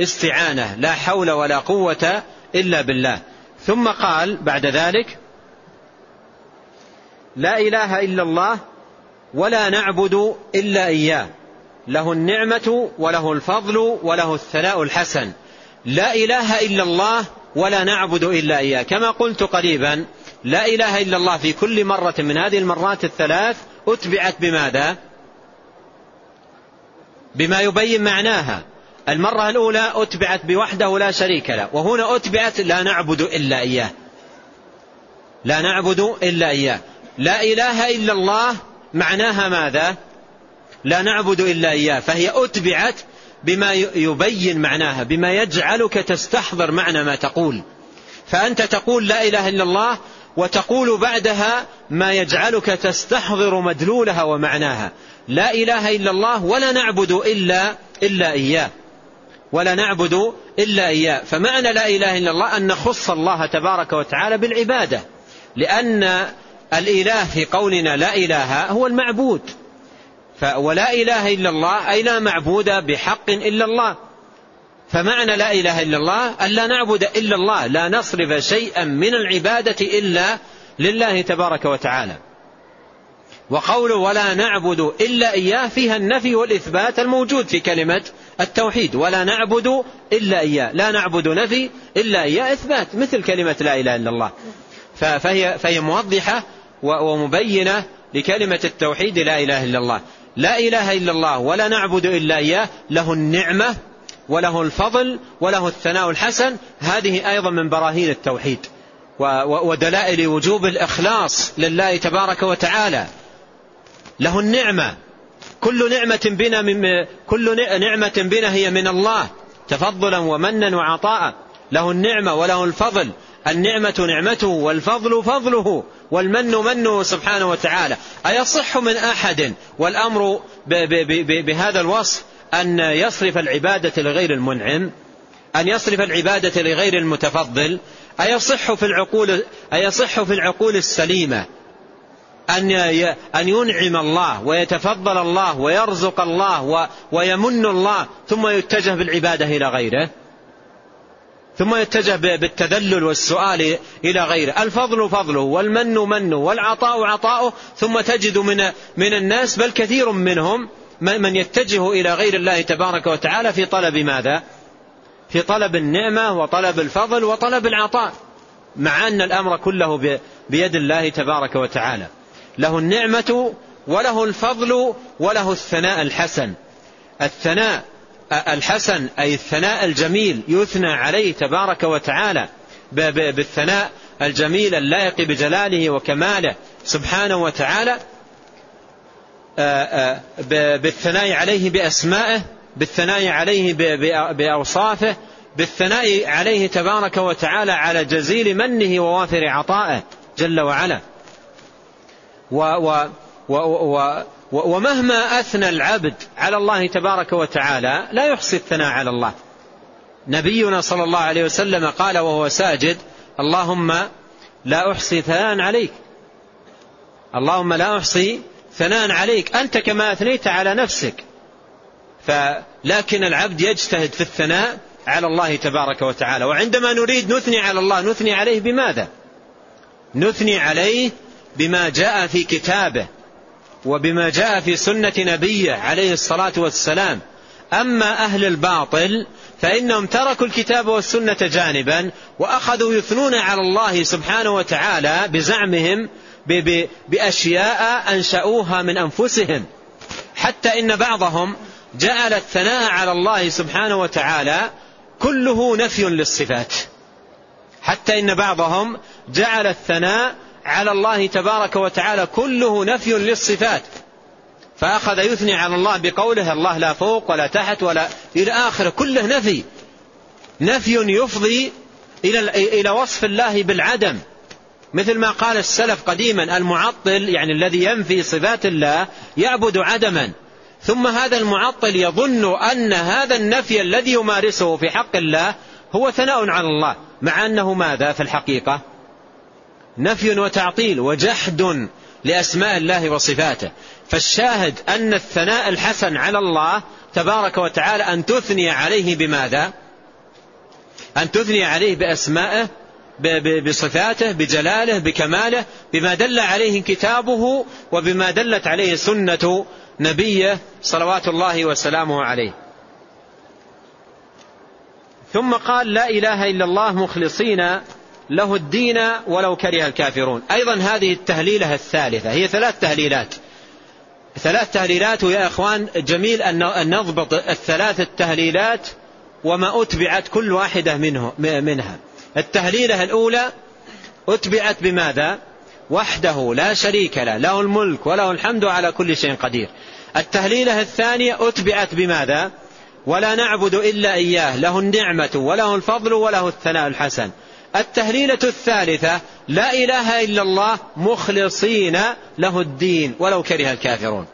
A: استعانة. لا حول ولا قوة إلا بالله. ثم قال بعد ذلك لا إله إلا الله ولا نعبد إلا إياه. له النعمة وله الفضل وله الثناء الحسن. لا إله إلا الله ولا نعبد إلا إياه. كما قلت قريبا لا إله إلا الله في كل مرة من هذه المرات الثلاث أتبعت بماذا؟ بما يبين معناها. المرة الأولى أتبعت بوحده لا شريك له وهنا أتبعت لا نعبد إلا إياه. لا نعبد إلا إياه. لا إله إلا الله معناها ماذا؟ لا نعبد إلا إياه فهي أتبعت بما يبين معناها بما يجعلك تستحضر معنى ما تقول. فأنت تقول لا إله إلا الله وتقول بعدها ما يجعلك تستحضر مدلولها ومعناها. لا إله إلا الله ولا نعبد إلا إلا إياه. ولا نعبد إلا إياه. فمعنى لا إله إلا الله أن نخص الله تبارك وتعالى بالعبادة لأن الإله في قولنا لا إله هو المعبود. ولا إله إلا الله أي لا معبود بحق إلا الله؟ فمعنى لا إله إلا الله أن لا نعبد إلا الله لا نصرف شيئا من العبادة إلا لله تبارك وتعالى. وقول ولا نعبد إلا إياه فيها النفي والإثبات الموجود في كلمة التوحيد ولا نعبد إلا إياه لا نعبد نفي إلا إياه إثبات مثل كلمة لا إله إلا الله. فهي, فهي موضحة ومبينة لكلمة التوحيد لا إله إلا الله. لا إله إلا الله ولا نعبد إلا إياه له النعمة وله الفضل وله الثناء الحسن. هذه أيضا من براهين التوحيد ودلائل وجوب الإخلاص لله تبارك وتعالى. له النعمة. كل نعمة بنا من كل نعمة بنا هي من الله تفضلا ومنا وعطاء. له النعمة وله الفضل النعمة نعمته والفضل فضله والمن منه سبحانه وتعالى. أيصح من أحد والأمر بهذا الوصف أن يصرف العبادة لغير المنعم؟ أن يصرف العبادة لغير المتفضل؟ أيصح في العقول أيصح في العقول السليمة أن أن ينعم الله ويتفضل الله ويرزق الله ويمن الله ثم يتجه بالعبادة إلى غيره؟ ثم يتجه بالتذلل والسؤال إلى غيره. الفضل فضله والمن منه والعطاء عطاؤه ثم تجد من, من الناس بل كثير منهم من يتجه إلى غير الله تبارك وتعالى في طلب ماذا؟ في طلب النعمة وطلب الفضل وطلب العطاء مع أن الأمر كله بيد الله تبارك وتعالى. له النعمة وله الفضل وله الثناء الحسن. الثناء الحسن أي الثناء الجميل يثنى عليه تبارك وتعالى بالثناء الجميل اللائق بجلاله وكماله سبحانه وتعالى بالثناء عليه بأسمائه بالثناء عليه بأوصافه بالثناء عليه تبارك وتعالى على جزيل منه ووافر عطائه جل وعلا. و و و و ومهما أثنى العبد على الله تبارك وتعالى لا يحصي الثناء على الله. نبينا صلى الله عليه وسلم قال وهو ساجد اللهم لا أحصي ثناء عليك. اللهم لا أحصي ثناء عليك. أنت كما أثنيت على نفسك. فلكن العبد يجتهد في الثناء على الله تبارك وتعالى. وعندما نريد نثني على الله نثني عليه بماذا؟ نثني عليه بما جاء في كتابه. وبما جاء في سنة نبيه عليه الصلاة والسلام. أما أهل الباطل فإنهم تركوا الكتاب والسنة جانبا وأخذوا يثنون على الله سبحانه وتعالى بزعمهم بأشياء أنشأوها من أنفسهم. حتى إن بعضهم جعل الثناء على الله سبحانه وتعالى كله نفي للصفات. حتى إن بعضهم جعل الثناء على الله تبارك وتعالى كله نفي للصفات. فأخذ يثني على الله بقوله الله لا فوق ولا تحت ولا إلى آخره. كله نفي. نفي يفضي إلى إلى وصف الله بالعدم. مثل ما قال السلف قديما المعطل يعني الذي ينفي صفات الله يعبد عدما. ثم هذا المعطل يظن أن هذا النفي الذي يمارسه في حق الله هو ثناء على الله مع أنه ماذا في الحقيقة؟ نفي وتعطيل وجحد لأسماء الله وصفاته. فالشاهد أن الثناء الحسن على الله تبارك وتعالى أن تثني عليه بماذا؟ أن تثني عليه بأسمائه بصفاته بجلاله بكماله بما دل عليه كتابه وبما دلت عليه سنة نبيه صلوات الله وسلامه عليه. ثم قال لا إله إلا الله مخلصين له الدين ولو كره الكافرون. أيضا هذه التهليلة الثالثة. هي ثلاث تهليلات. ثلاث تهليلات ويا إخوان جميل أن نضبط الثلاث التهليلات وما أتبعت كل واحدة منه منها. التهليلة الأولى أتبعت بماذا؟ وحده لا شريك له له الملك وله الحمد على كل شيء قدير. التهليلة الثانية أتبعت بماذا؟ ولا نعبد إلا إياه له النعمة وله الفضل وله الثناء الحسن. التهليلة الثالثة لا إله إلا الله مخلصين له الدين ولو كره الكافرون.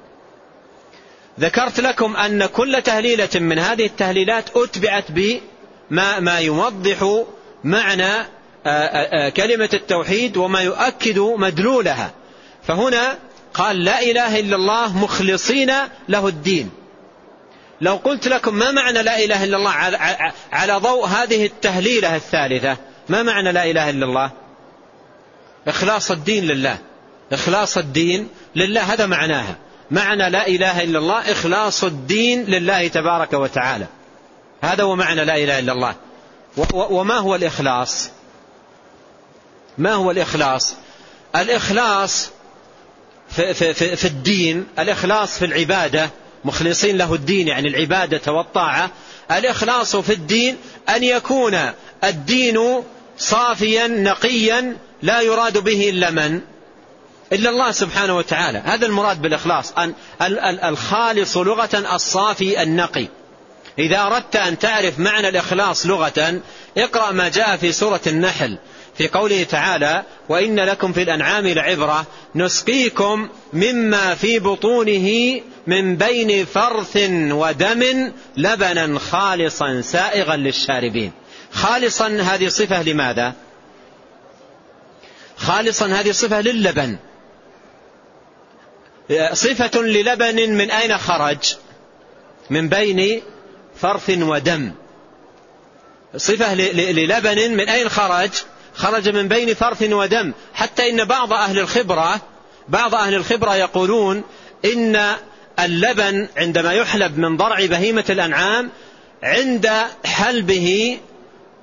A: ذكرت لكم أن كل تهليلة من هذه التهليلات أتبعت بما ما يوضح معنى كلمة التوحيد وما يؤكد مدلولها. فهنا قال لا إله إلا الله مخلصين له الدين. لو قلت لكم ما معنى لا إله إلا الله على ضوء هذه التهليلة الثالثة ما معنى لا إله إلا الله؟ إخلاص الدين لله. إخلاص الدين لله هذا معناها. معنى لا إله إلا الله إخلاص الدين لله تبارك وتعالى. هذا هو معنى لا إله إلا الله. وما هو الإخلاص؟ ما هو الإخلاص؟ الإخلاص في, في, في, في الدين الإخلاص في العبادة. مخلصين له الدين يعني العبادة والطاعة. الإخلاص في الدين أن يكون الدين صافيا نقيا لا يراد به إلا من؟ إلا الله سبحانه وتعالى. هذا المراد بالإخلاص أن الخالص لغة الصافي النقي. إذا أردت أن تعرف معنى الإخلاص لغة اقرأ ما جاء في سورة النحل في قوله تعالى وإن لكم في الأنعام لعبرة نسقيكم مما في بطونه من بين فرث ودم لبنا خالصا سائغا للشاربين. خالصا هذه صفة لماذا؟ خالصا هذه صفة للبن. صفة للبن من أين خرج؟ من بين فرث ودم. صفة للبن من أين خرج؟ خرج من بين فرث ودم. حتى إن بعض أهل الخبرة بعض أهل الخبرة يقولون إن اللبن عندما يحلب من ضرع بهيمة الأنعام عند حلبه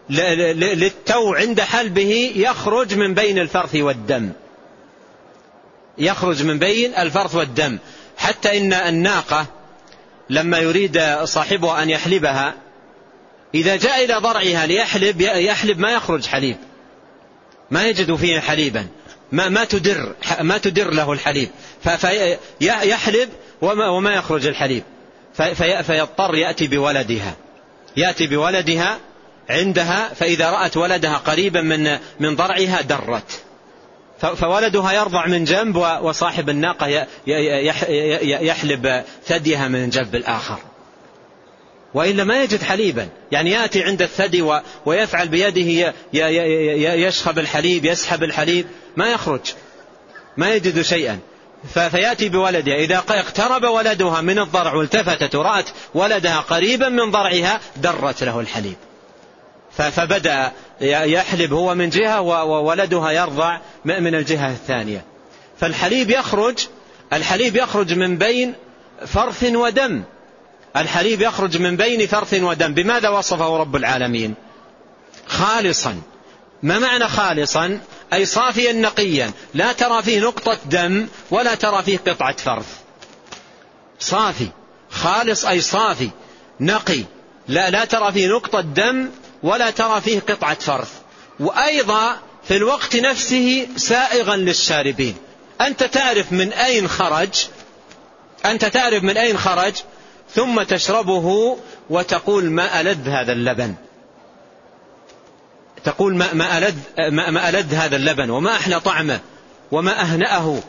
A: للتو عند حلبه يخرج من بين الفرث والدم. يخرج من بين الفرث والدم. حتى إن الناقة لما يريد صاحبها أن يحلبها إذا جاء إلى ضرعها ليحلب يحلب ما يخرج حليب. ما يجد فيه حليبا. ما ما تدر ما تدر له الحليب. فيحلب وما, وما يخرج الحليب. فيضطر يأتي بولدها. يأتي بولدها عندها فإذا رأت ولدها قريبا من من ضرعها درت. فولدها يرضع من جنب وصاحب الناقة يحلب ثديها من جنب الآخر. وإلا ما يجد حليبا. يعني يأتي عند الثدي ويفعل بيده يشخب الحليب يسحب الحليب. ما يخرج. ما يجد شيئا. فيأتي بولدها إذا اقترب ولدها من الضرع والتفتت ورأت ولدها قريبا من ضرعها درت له الحليب. فبدأ يحلب هو من جهة وولدها يرضع من الجهة الثانية. فالحليب يخرج الحليب يخرج من بين فرث ودم. الحليب يخرج من بين فرث ودم. بماذا وصفه رب العالمين؟ خالصا. ما معنى خالصا؟ أي صافيا نقيا. لا ترى فيه نقطة دم ولا ترى فيه قطعة فرث. صافي. خالص أي صافي. نقي. لا, لا ترى فيه نقطة دم ولا ترى فيه قطعة فرث. وأيضا في الوقت نفسه سائغا للشاربين. أنت تعرف من أين خرج؟ أنت تعرف من أين خرج؟ ثم تشربه وتقول ما ألذ هذا اللبن. تقول ما, ما, ألذ, ما, ما ألذ هذا اللبن وما أحلى طعمه وما أهنأه.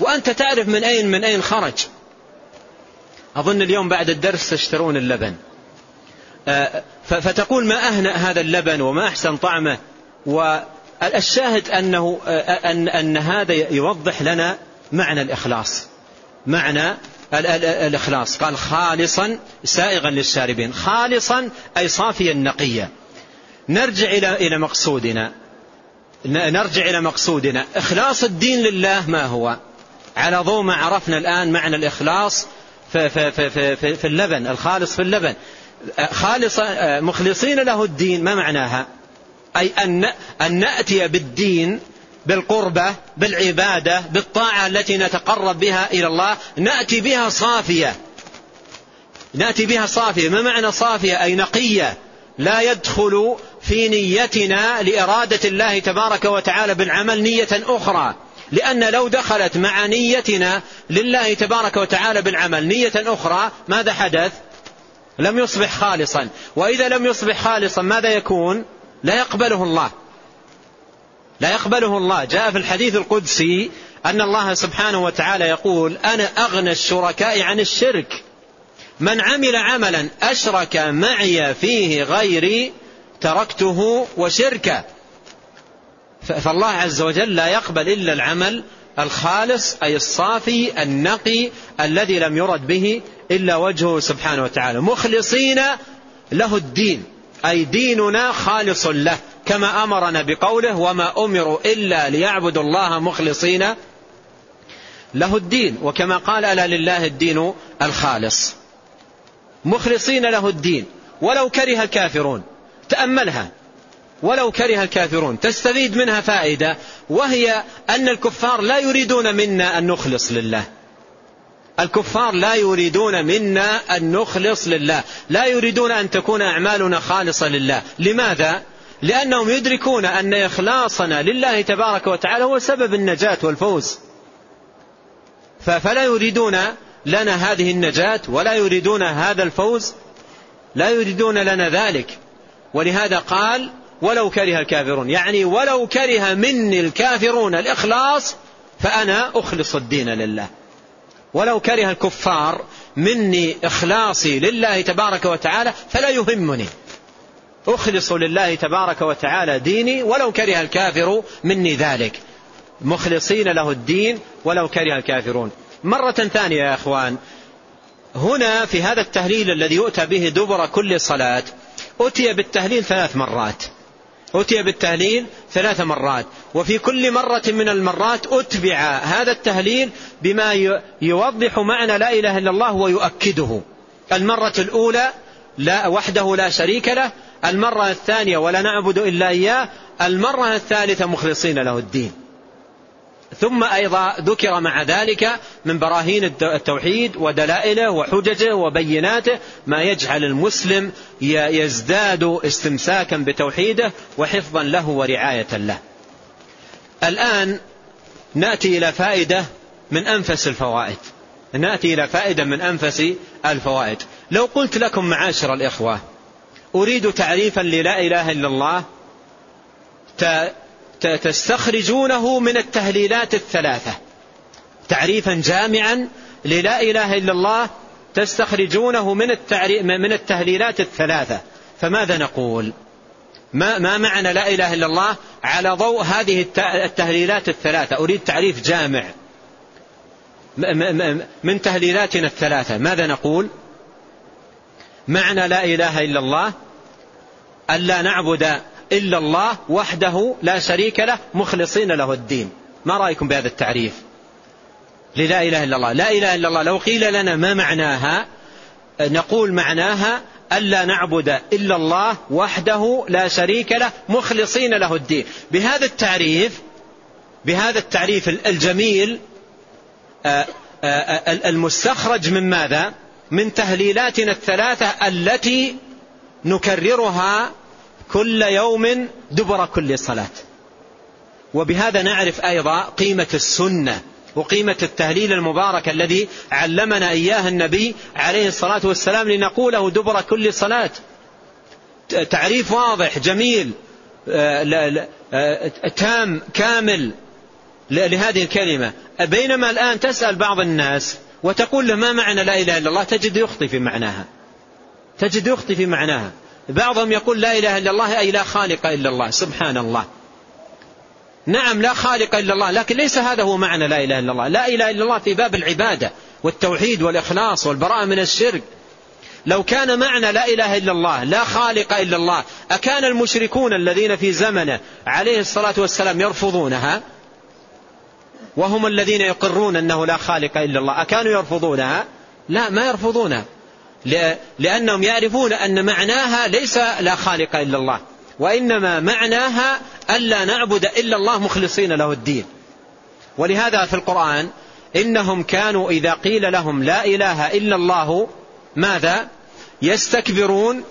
A: وأنت تعرف من أين من أين خرج. أظن اليوم بعد الدرس تشترون اللبن. آه، فتقول ما أهنأ هذا اللبن وما أحسن طعمه. والشاهد أنه أن, أن هذا يوضح لنا معنى الإخلاص. معنى الإخلاص. قال خالصا سائغا للشاربين. خالصا أي صافيا نقيا نرجع إلى إلى مقصودنا. نرجع إلى مقصودنا. إخلاص الدين لله ما هو؟ على ضوء ما عرفنا الآن معنى الإخلاص في, في, في, في, في اللبن الخالص في اللبن. خالص مخلصين له الدين ما معناها؟ أي أن, أن نأتي بالدين بالقربة بالعبادة بالطاعة التي نتقرب بها إلى الله نأتي بها صافية. نأتي بها صافية. ما معنى صافية؟ أي نقية. لا يدخل في نيتنا لإرادة الله تبارك وتعالى بالعمل نية أخرى. لأن لو دخلت مع نيتنا لله تبارك وتعالى بالعمل نية أخرى ماذا حدث؟ لم يصبح خالصا. وإذا لم يصبح خالصا ماذا يكون؟ لا يقبله الله. لا يقبله الله. جاء في الحديث القدسي أن الله سبحانه وتعالى يقول أنا أغنى الشركاء عن الشرك. من عمل عملا أشرك معي فيه غيري تركته وشركه. فالله عز وجل لا يقبل إلا العمل الخالص أي الصافي النقي الذي لم يرد به إلا وجهه سبحانه وتعالى. مخلصين له الدين أي ديننا خالص له كما أمرنا بقوله وما أمروا إلا ليعبدوا الله مخلصين له الدين وكما قال ألا لله الدين الخالص مخلصين له الدين ولو كره الكافرون. تأملها. ولو كره الكافرون. تستفيد منها فائدة وهي أن الكفار لا يريدون منا أن نخلص لله. الكفار لا يريدون منا أن نخلص لله. لا يريدون أن تكون أعمالنا خالصة لله. لماذا؟ لأنهم يدركون أن إخلاصنا لله تبارك وتعالى هو سبب النجاة والفوز. فلا يريدون لنا هذه النجاة ولا يريدون هذا الفوز لا يريدون لنا ذلك. ولهذا قال ولو كره الكافرون. يعني ولو كره مني الكافرون الإخلاص فأنا أخلص الدين لله. ولو كره الكفار مني إخلاصي لله تبارك وتعالى فلا يهمني. أخلص لله تبارك وتعالى ديني ولو كره الكافر مني ذلك. مخلصين له الدين ولو كره الكافرون. مرة ثانية يا أخوان. هنا في هذا التهليل الذي يؤتى به دبر كل صلاة أتي بالتهليل ثلاث مرات. أتي بالتهليل ثلاث مرات وفي كل مرة من المرات أتبع هذا التهليل بما يوضح معنى لا إله إلا الله ويؤكده. المرة الأولى لا وحده لا شريك له المرة الثانية ولا نعبد إلا إياه المرة الثالثة مخلصين له الدين. ثم أيضا ذكر مع ذلك من براهين التوحيد ودلائله وحججه وبيناته ما يجعل المسلم يزداد استمساكا بتوحيده وحفظا له ورعاية له. الآن نأتي إلى فائدة من أنفس الفوائد. نأتي إلى فائدة من أنفس الفوائد. لو قلت لكم معاشر الإخوة أريد تعريفا للا إله إلا الله تستخرجونه من التهليلات الثلاثة. تعريفا جامعا للا إله إلا الله تستخرجونه من, من التهليلات الثلاثة. فماذا نقول؟ ما, ما معنى لا إله إلا الله على ضوء هذه التهليلات الثلاثة؟ أريد تعريف جامع. من تهليلاتنا الثلاثة. ماذا نقول؟ معنى لا إله إلا الله ألا نعبد إلا الله وحده لا شريك له مخلصين له الدين. ما رأيكم بهذا التعريف؟ للا إله إلا الله. لا إله إلا الله. لو قيل لنا ما معناها نقول معناها ألا نعبد إلا الله وحده لا شريك له مخلصين له الدين. بهذا التعريف بهذا التعريف الجميل آه، آه، المستخرج من ماذا؟ من تهليلاتنا الثلاثة التي نكررها كل يوم دبر كل صلاة. وبهذا نعرف أيضا قيمة السنة وقيمة التهليل المبارك الذي علمنا إياه النبي عليه الصلاة والسلام لنقوله دبر كل صلاة. تعريف واضح جميل آه، آه، تام كامل لهذه الكلمة. بينما الآن تسأل بعض الناس وتقول له ما معنى لا إله إلا الله تجد يخطي في معناها. تجد يخطي في معناها. بعضهم يقول لا إله إلا الله أي لا خالق إلا الله سبحان الله نعم لا خالق إلا الله لكن ليس هذا هو معنى لا إله إلا الله. لا إله إلا الله في باب العبادة والتوحيد والإخلاص والبراءة من الشرك. لو كان معنى لا إله إلا الله لا خالق إلا الله أكان المشركون الذين في زمنه عليه الصلاة والسلام يرفضونها؟ وهم الذين يقرون أنه لا خالق إلا الله أكانوا يرفضونها؟ لا ما يرفضونها. لأنهم يعرفون أن معناها ليس لا خالق إلا الله وإنما معناها ألا نعبد إلا الله مخلصين له الدين. ولهذا في القرآن إنهم كانوا إذا قيل لهم لا إله إلا الله ماذا؟ يستكبرون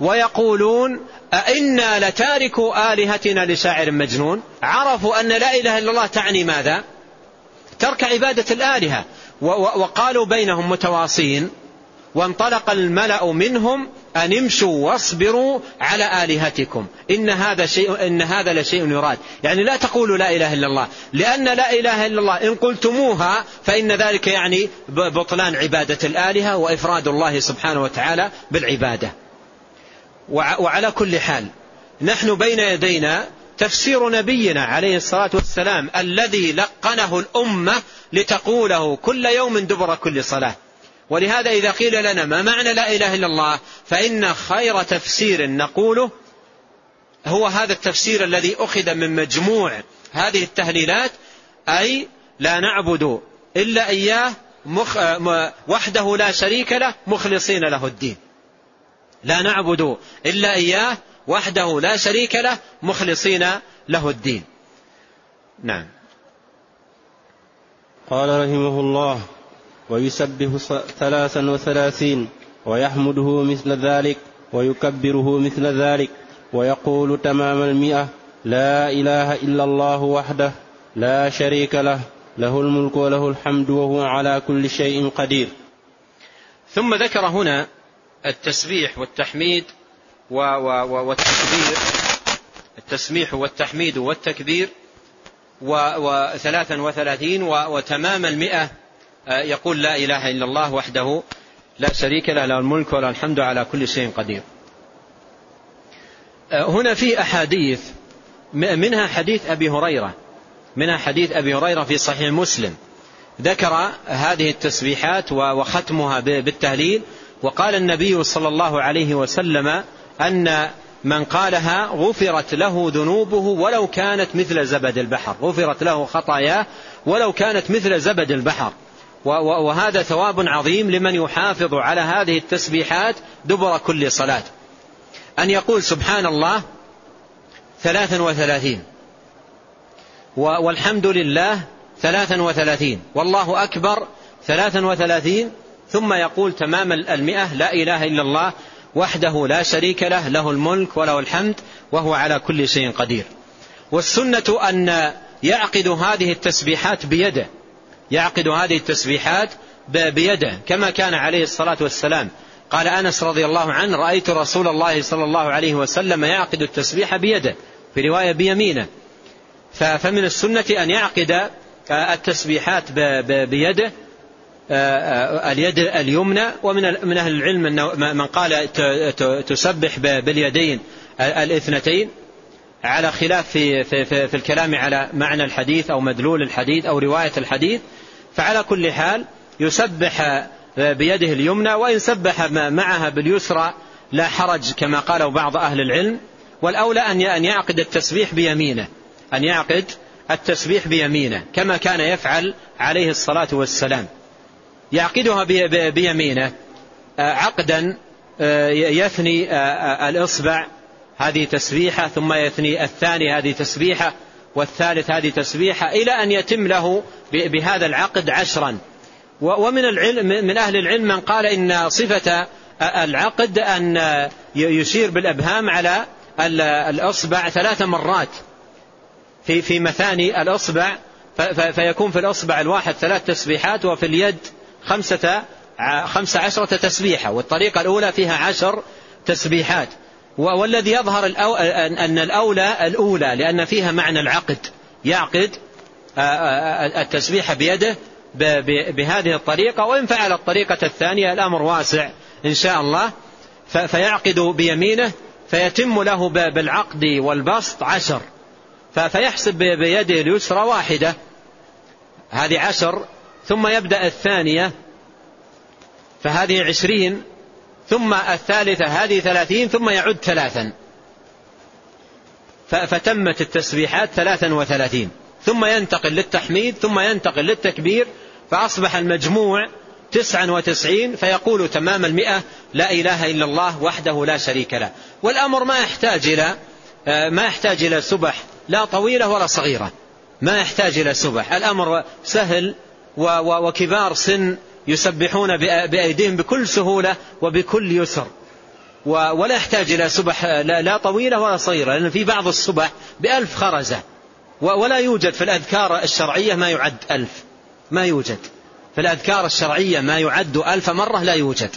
A: ويقولون أئنا لتاركوا آلهتنا لشاعر مجنون. عرفوا أن لا إله إلا الله تعني ماذا؟ ترك عبادة الآلهة. وقالوا بينهم متواصين. وانطلق الملأ منهم أن امشوا واصبروا على آلهتكم. إن هذا شيء إن هذا لشيء يراد. يعني لا تقولوا لا إله إلا الله. لأن لا إله إلا الله إن قلتموها فإن ذلك يعني بطلان عبادة الآلهة وإفراد الله سبحانه وتعالى بالعبادة. وعلى كل حال نحن بين يدينا تفسير نبينا عليه الصلاة والسلام الذي لقنه الأمة لتقوله كل يوم دبر كل صلاة. ولهذا إذا قيل لنا ما معنى لا إله إلا الله فإن خير تفسير نقوله هو هذا التفسير الذي أخذ من مجموع هذه التهليلات أي لا نعبد إلا إياه مخ وحده لا شريك له مخلصين له الدين. لا نعبد إلا إياه وحده لا شريك له مخلصين له الدين. نعم.
B: قال رحمه الله ويسبح ثلاثا وثلاثين ويحمده مثل ذلك ويكبره مثل ذلك ويقول تمام المئة لا إله إلا الله وحده لا شريك له له الملك وله الحمد وهو على كل شيء قدير.
A: ثم ذكر هنا التسبيح والتحميد والتكبير التسبيح والتحميد والتكبير وثلاثا وثلاثين وتمام المئة يقول لا إله إلا الله وحده لا شريك له له الملك وله الحمد على كل شيء قدير. آه، هنا في أحاديث منها حديث أبي هريرة منها حديث أبي هريرة في صحيح مسلم. ذكر هذه التسبيحات وختمها بالتهليل وقال النبي صلى الله عليه وسلم أن من قالها غفرت له ذنوبه ولو كانت مثل زبد البحر. غفرت له خطاياه ولو كانت مثل زبد البحر. وهذا ثواب عظيم لمن يحافظ على هذه التسبيحات دبر كل صلاة. أن يقول سبحان الله ثلاثا وثلاثين. والحمد لله ثلاثا وثلاثين. والله أكبر ثلاثا وثلاثين. ثم يقول تمام المئة لا إله إلا الله وحده لا شريك له له الملك وله الحمد وهو على كل شيء قدير. والسنة أن يعقد هذه التسبيحات بيده. يعقد هذه التسبيحات بيده كما كان عليه الصلاة والسلام. قال أنس رضي الله عنه رأيت رسول الله صلى الله عليه وسلم يعقد التسبيح بيده في رواية بيمينه. فمن السنة أن يعقد التسبيحات بيده اليد اليمنى. ومن من أهل العلم من قال تسبح باليدين الاثنتين. على خلاف في, في, في, في الكلام على معنى الحديث أو مدلول الحديث أو رواية الحديث فعلى كل حال يسبح بيده اليمنى وإن سبح معها باليسرى لا حرج كما قال بعض أهل العلم والأولى أن يعقد التسبيح بيمينه أن يعقد التسبيح بيمينه كما كان يفعل عليه الصلاة والسلام. يعقدها بيمينه عقدا يثني الإصبع هذه تسبيحة ثم يثني الثاني هذه تسبيحة والثالث هذه تسبيحة إلى أن يتم له بهذا العقد عشرا. ومن العلم من أهل العلم من قال إن صفة العقد أن يشير بالأبهام على الأصبع ثلاث مرات. في في مثاني الأصبع فيكون في الأصبع الواحد ثلاث تسبيحات وفي اليد خمسة خمس عشرة تسبيحة والطريقة الأولى فيها عشر تسبيحات. والذي يظهر أن الأولى الأولى لأن فيها معنى العقد. يعقد التسبيح بيده بهذه الطريقة وإن فعل الطريقة الثانية الأمر واسع إن شاء الله. فيعقد بيمينه فيتم له بالعقد والبسط عشر. فيحسب بيده اليسرى واحدة. هذه عشر ثم يبدأ الثانية. فهذه عشرين ثم الثالثة هذه ثلاثين ثم يعد ثلاثا. فتمت التسبيحات ثلاثا وثلاثين. ثم ينتقل للتحميد ثم ينتقل للتكبير فأصبح المجموع تسعا وتسعين فيقول تمام المئة لا إله إلا الله وحده لا شريك له. والأمر ما يحتاج إلى ما يحتاج إلى سبح لا طويلة ولا صغيرة. ما يحتاج إلى سبح. الأمر سهل وكبار سن يسبحون بأيديهم بكل سهولة وبكل يسر. ولا يحتاج إلى سبح لا طويلة ولا صغيرة لأن في بعض السبح بألف خرزة. ولا يوجد في الأذكار الشرعية ما يعد ألف. ما يوجد. في الأذكار الشرعية ما يعد ألف مرة لا يوجد.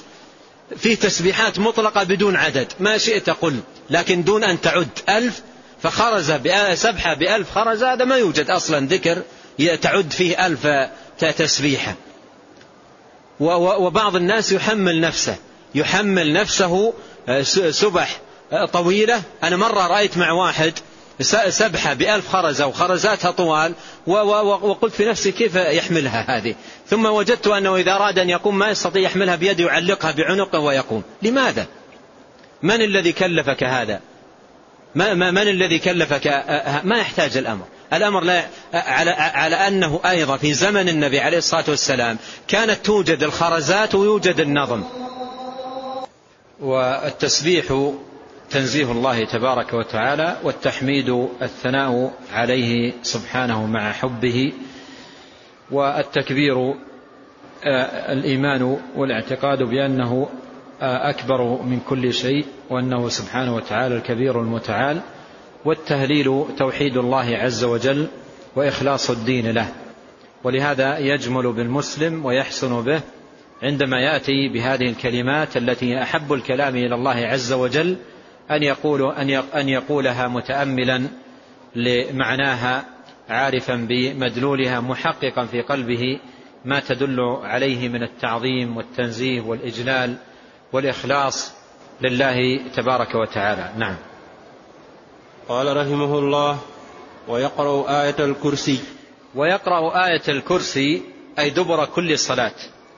A: في تسبيحات مطلقة بدون عدد. ما شئت قل لكن دون أن تعد ألف فخرز سبحة بألف خرز هذا ما يوجد أصلا ذكر تعد فيه ألف تسبيحة. وبعض الناس يحمل نفسه يحمل نفسه آه، سبح آه، طويلة. أنا مرة رأيت مع واحد سبحة بألف خرزة وخرزاتها طوال وقلت في نفسي كيف يحملها هذه؟ ثم وجدت أنه إذا أراد أن يقوم ما يستطيع يحملها بيده يعلقها بعنقه ويقوم. لماذا؟ من الذي كلفك هذا؟ من الذي كلفك آه، ما يحتاج الأمر؟ الأمر لا على, على أنه أيضا في زمن النبي عليه الصلاة والسلام كانت توجد الخرزات ويوجد النظم. والتسبيح تنزيه الله تبارك وتعالى والتحميد الثناء عليه سبحانه مع حبه والتكبير آه، الإيمان والاعتقاد بأنه آه، أكبر من كل شيء وأنه سبحانه وتعالى الكبير المتعال. والتهليل توحيد الله عز وجل وإخلاص الدين له. ولهذا يجمل بالمسلم ويحسن به عندما يأتي بهذه الكلمات التي أحب الكلام إلى الله عز وجل أن يقول أن يقولها متأملا لمعناها عارفا بمدلولها محققا في قلبه ما تدل عليه من التعظيم والتنزيه والإجلال والإخلاص لله تبارك وتعالى. نعم.
B: قال رحمه الله ويقرأ آية الكرسي.
A: ويقرأ آية الكرسي أي دبر كل صلاة.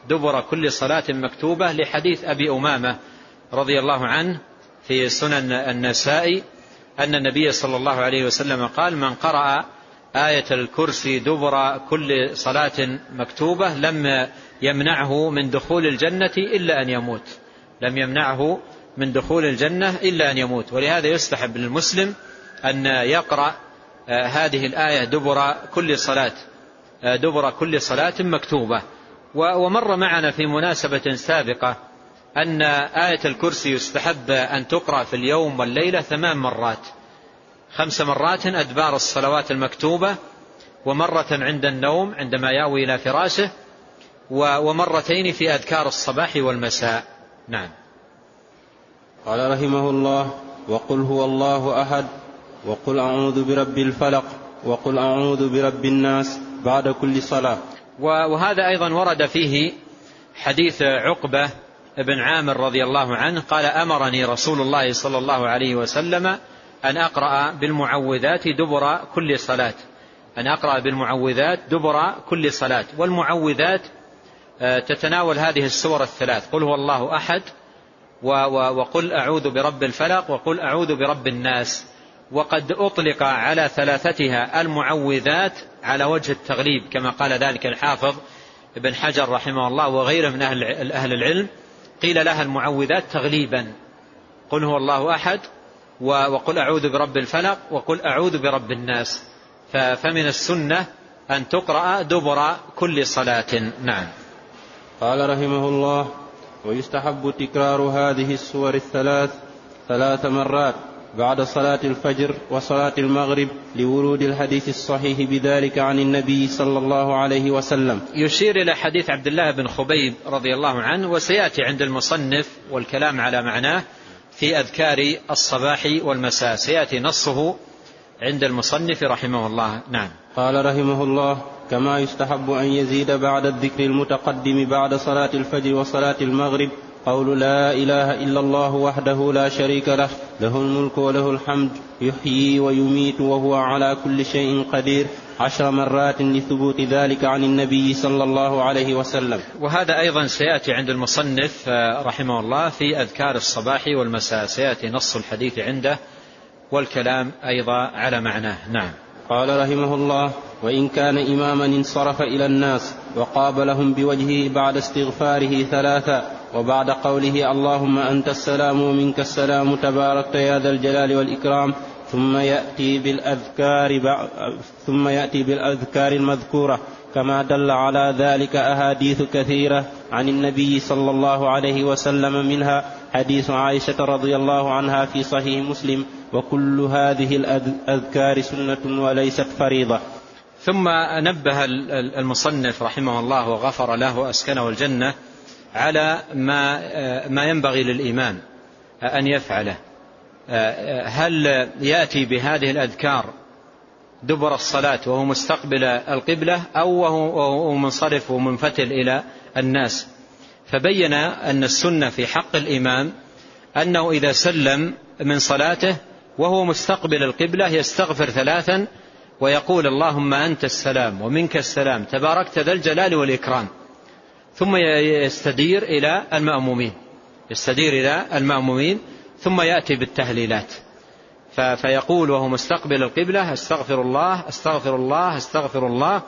A: دبر كل صلاة مكتوبة لحديث أبي أمامة رضي الله عنه في سنن النساء أن النبي صلى الله عليه وسلم قال من قرأ آية الكرسي دبر كل صلاة مكتوبة لم يمنعه من دخول الجنة إلا أن يموت. لم يمنعه من دخول الجنة إلا أن يموت. ولهذا يستحب للمسلم أن يقرأ آه، هذه الآية دبر كل صلاة آه، دبر كل صلاة مكتوبة. ومر معنا في مناسبة سابقة أن آية الكرسي يستحب أن تقرأ في اليوم والليلة ثمان مرات. خمس مرات أدبار الصلوات المكتوبة ومرة عند النوم عندما يأوي إلى فراشه ومرتين في أذكار الصباح والمساء. نعم.
B: قال رحمه الله وقل هو الله أحد وقل أعوذ برب الفلق وقل أعوذ برب الناس بعد كل صلاة.
A: وهذا أيضا ورد فيه حديث عقبة بن عامر رضي الله عنه قال أمرني رسول الله صلى الله عليه وسلم أن أقرأ بالمعوذات دبر كل صلاة. أن أقرأ بالمعوذات دبر كل صلاة. والمعوذات آه، تتناول هذه السور الثلاث. قل هو الله أحد وقل أعوذ برب الفلق وقل أعوذ برب الناس. وقد أطلق على ثلاثتها المعوذات على وجه التغليب كما قال ذلك الحافظ ابن حجر رحمه الله وغيره من أهل, أهل العلم. قيل لها المعوذات تغليبا. قل هو الله أحد وقل أعوذ برب الفلق وقل أعوذ برب الناس. فمن السنة أن تقرأ دبر كل صلاة. نعم.
B: قال رحمه الله ويستحب تكرار هذه السور الثلاث ثلاث مرات. بعد صلاة الفجر وصلاة المغرب لورود الحديث الصحيح بذلك عن النبي صلى الله عليه وسلم.
A: يشير إلى حديث عبد الله بن خبيب رضي الله عنه وسيأتي عند المصنف والكلام على معناه في أذكار الصباح والمساء. سيأتي نصه عند المصنف رحمه الله. نعم.
B: قال رحمه الله كما يستحب أن يزيد بعد الذكر المتقدم بعد صلاة الفجر وصلاة المغرب قول لا إله إلا الله وحده لا شريك له له الملك وله الحمد يحيي ويميت وهو على كل شيء قدير. عشر مرات لثبوت ذلك عن النبي صلى الله عليه وسلم.
A: وهذا أيضا سيأتي عند المصنف آه، رحمه الله في أذكار الصباح والمساء. سيأتي نص الحديث عنده والكلام أيضا على معناه. نعم.
B: قال رحمه الله وإن كان إماما انصرف إلى الناس وقابلهم بوجهه بعد استغفاره ثلاثا وبعد قوله اللهم أنت السلام ومنك السلام تباركت يا ذا الجلال والإكرام ثم يأتي بالأذكار ثم يأتي بالأذكار المذكورة. كما دل على ذلك أحاديث كثيرة عن النبي صلى الله عليه وسلم منها حديث عائشة رضي الله عنها في صحيح مسلم وكل هذه الأذكار سنة وليست فريضة.
A: ثم نبه المصنف رحمه الله وغفر له وأسكنه الجنة على ما ما ينبغي للإمام أن يفعله. هل يأتي بهذه الأذكار دبر الصلاة وهو مستقبل القبلة أو وهو منصرف ومنفتل إلى الناس؟ فبين أن السنة في حق الإمام أنه إذا سلم من صلاته وهو مستقبل القبلة يستغفر ثلاثا ويقول اللهم أنت السلام ومنك السلام تباركت ذا الجلال والإكرام. ثم يستدير إلى المأمومين. يستدير إلى المأمومين ثم يأتي بالتهليلات. فيقول وهو مستقبل القبلة أستغفر الله أستغفر الله أستغفر الله.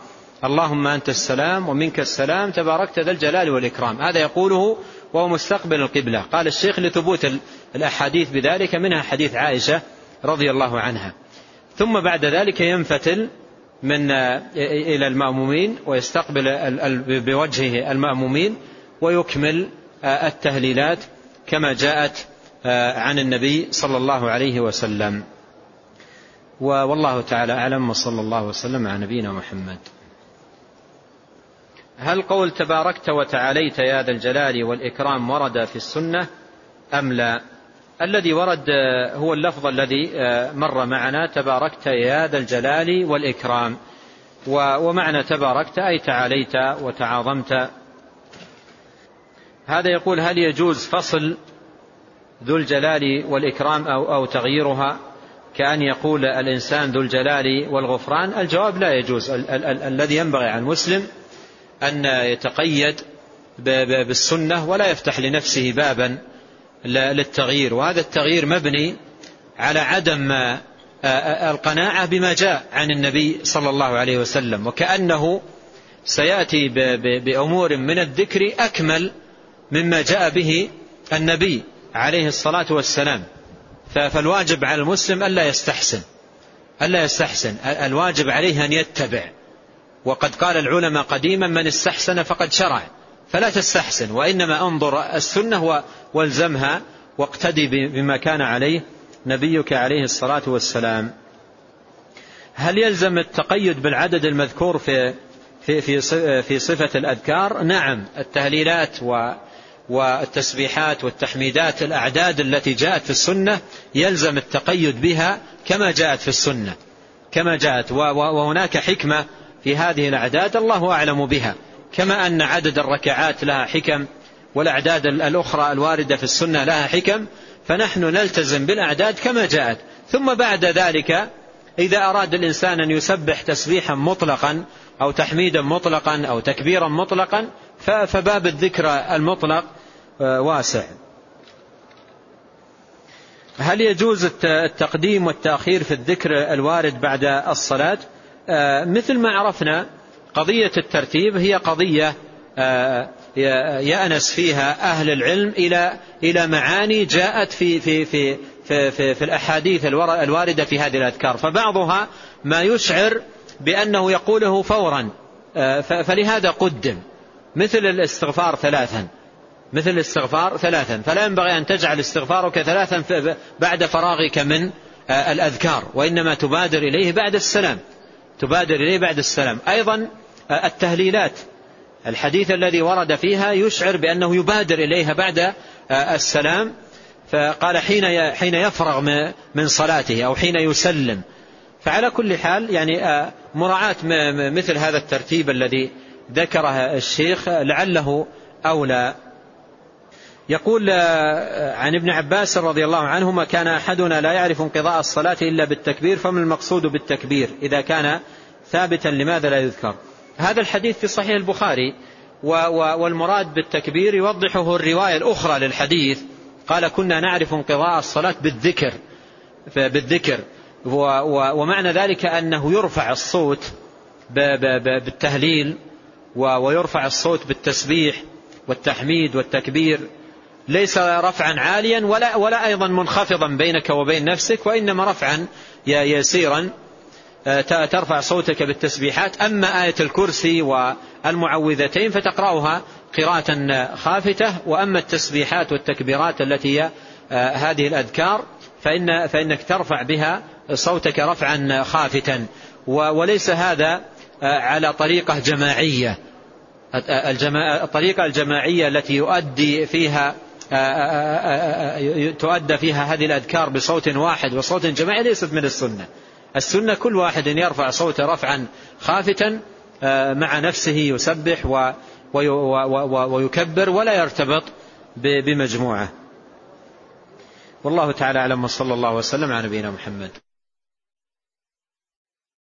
A: اللهم أنت السلام ومنك السلام تباركت ذا الجلال والإكرام. هذا يقوله وهو مستقبل القبلة. قال الشيخ لثبوت الأحاديث بذلك منها حديث عائشة رضي الله عنها. ثم بعد ذلك ينفتل من إلى المأمومين ويستقبل بوجهه المأمومين ويكمل التهليلات كما جاءت عن النبي صلى الله عليه وسلم. والله تعالى أعلم وصلى الله وسلم على نبينا محمد. هل قول تباركت وتعاليت يا ذا الجلال والإكرام ورد في السنة أم لا؟ الذي ورد هو اللفظ الذي مر معنا تباركت يا ذا الجلال والإكرام. ومعنى تباركت أي تعاليت وتعاظمت. هذا يقول هل يجوز فصل ذو الجلال والإكرام أو, أو تغييرها؟ كأن يقول الإنسان ذو الجلال والغفران. الجواب لا يجوز. ال- ال- ال- الذي ينبغي عن المسلم أن يتقيد بالسنة ولا يفتح لنفسه بابا للتغيير. وهذا التغيير مبني على عدم القناعة بما جاء عن النبي صلى الله عليه وسلم. وكأنه سيأتي بأمور من الذكر أكمل مما جاء به النبي عليه الصلاة والسلام. فالواجب على المسلم ألا يستحسن ألا يستحسن. الواجب عليه أن يتبع. وقد قال العلماء قديما من استحسن فقد شرع. فلا تستحسن وإنما انظر السنة والزمها واقتدي بما كان عليه نبيك عليه الصلاة والسلام هل يلزم التقيد بالعدد المذكور في في في في صفة الأذكار؟ نعم التهليلات والتسبيحات والتحميدات الأعداد التي جاءت في السنة يلزم التقيد بها كما جاءت في السنة كما جاءت وهناك حكمة في هذه الأعداد الله أعلم بها كما أن عدد الركعات لها حكم والأعداد الأخرى الواردة في السنة لها حكم فنحن نلتزم بالأعداد كما جاءت. ثم بعد ذلك إذا أراد الإنسان أن يسبح تسبيحا مطلقا أو تحميدا مطلقا أو تكبيرا مطلقا فباب الذكر المطلق آه، واسع. هل يجوز التقديم والتأخير في الذكر الوارد بعد الصلاة؟ آه، مثل ما عرفنا قضية الترتيب هي قضية آه، يأنس فيها أهل العلم إلى إلى معاني جاءت في في في في, في, في الأحاديث الواردة في هذه الأذكار. فبعضها ما يشعر بأنه يقوله فورا فلهذا قدم. مثل الاستغفار ثلاثا. مثل الاستغفار ثلاثا. فلا ينبغي أن تجعل استغفارك ثلاثا بعد فراغك من الأذكار وإنما تبادر إليه بعد السلام. تبادر إليه بعد السلام. أيضا التهليلات. الحديث الذي ورد فيها يشعر بأنه يبادر إليها بعد السلام. فقال حين حين يفرغ من صلاته أو حين يسلم. فعلى كل حال يعني مراعاة مثل هذا الترتيب الذي ذكره الشيخ لعله أولى. يقول عن ابن عباس رضي الله عنهما كان أحدنا لا يعرف انقضاء الصلاة إلا بالتكبير فما المقصود بالتكبير إذا كان ثابتا لماذا لا يذكر؟ هذا الحديث في صحيح البخاري والمراد بالتكبير يوضحه الرواية الأخرى للحديث قال كنا نعرف انقضاء الصلاة بالذكر بالذكر ومعنى ذلك أنه يرفع الصوت بالتهليل ويرفع الصوت بالتسبيح والتحميد والتكبير ليس رفعا عاليا ولا, ولا أيضا منخفضا بينك وبين نفسك وإنما رفعا يسيرا ترفع صوتك بالتسبيحات. أما آية الكرسي والمعوذتين فتقرأها قراءة خافتة. وأما التسبيحات والتكبيرات التي هي هذه الأذكار فإن فإنك ترفع بها صوتك رفعا خافتا. وليس هذا على طريقة جماعية. الطريقة الجماعية التي يؤدي فيها تؤدى فيها هذه الأذكار بصوت واحد وصوت جماعي ليست من السنة. السنة كل واحد يرفع صوته رفعا خافتا مع نفسه يسبح ويكبر ولا يرتبط بمجموعة. والله تعالى أعلم وصلى الله وسلم على نبينا محمد.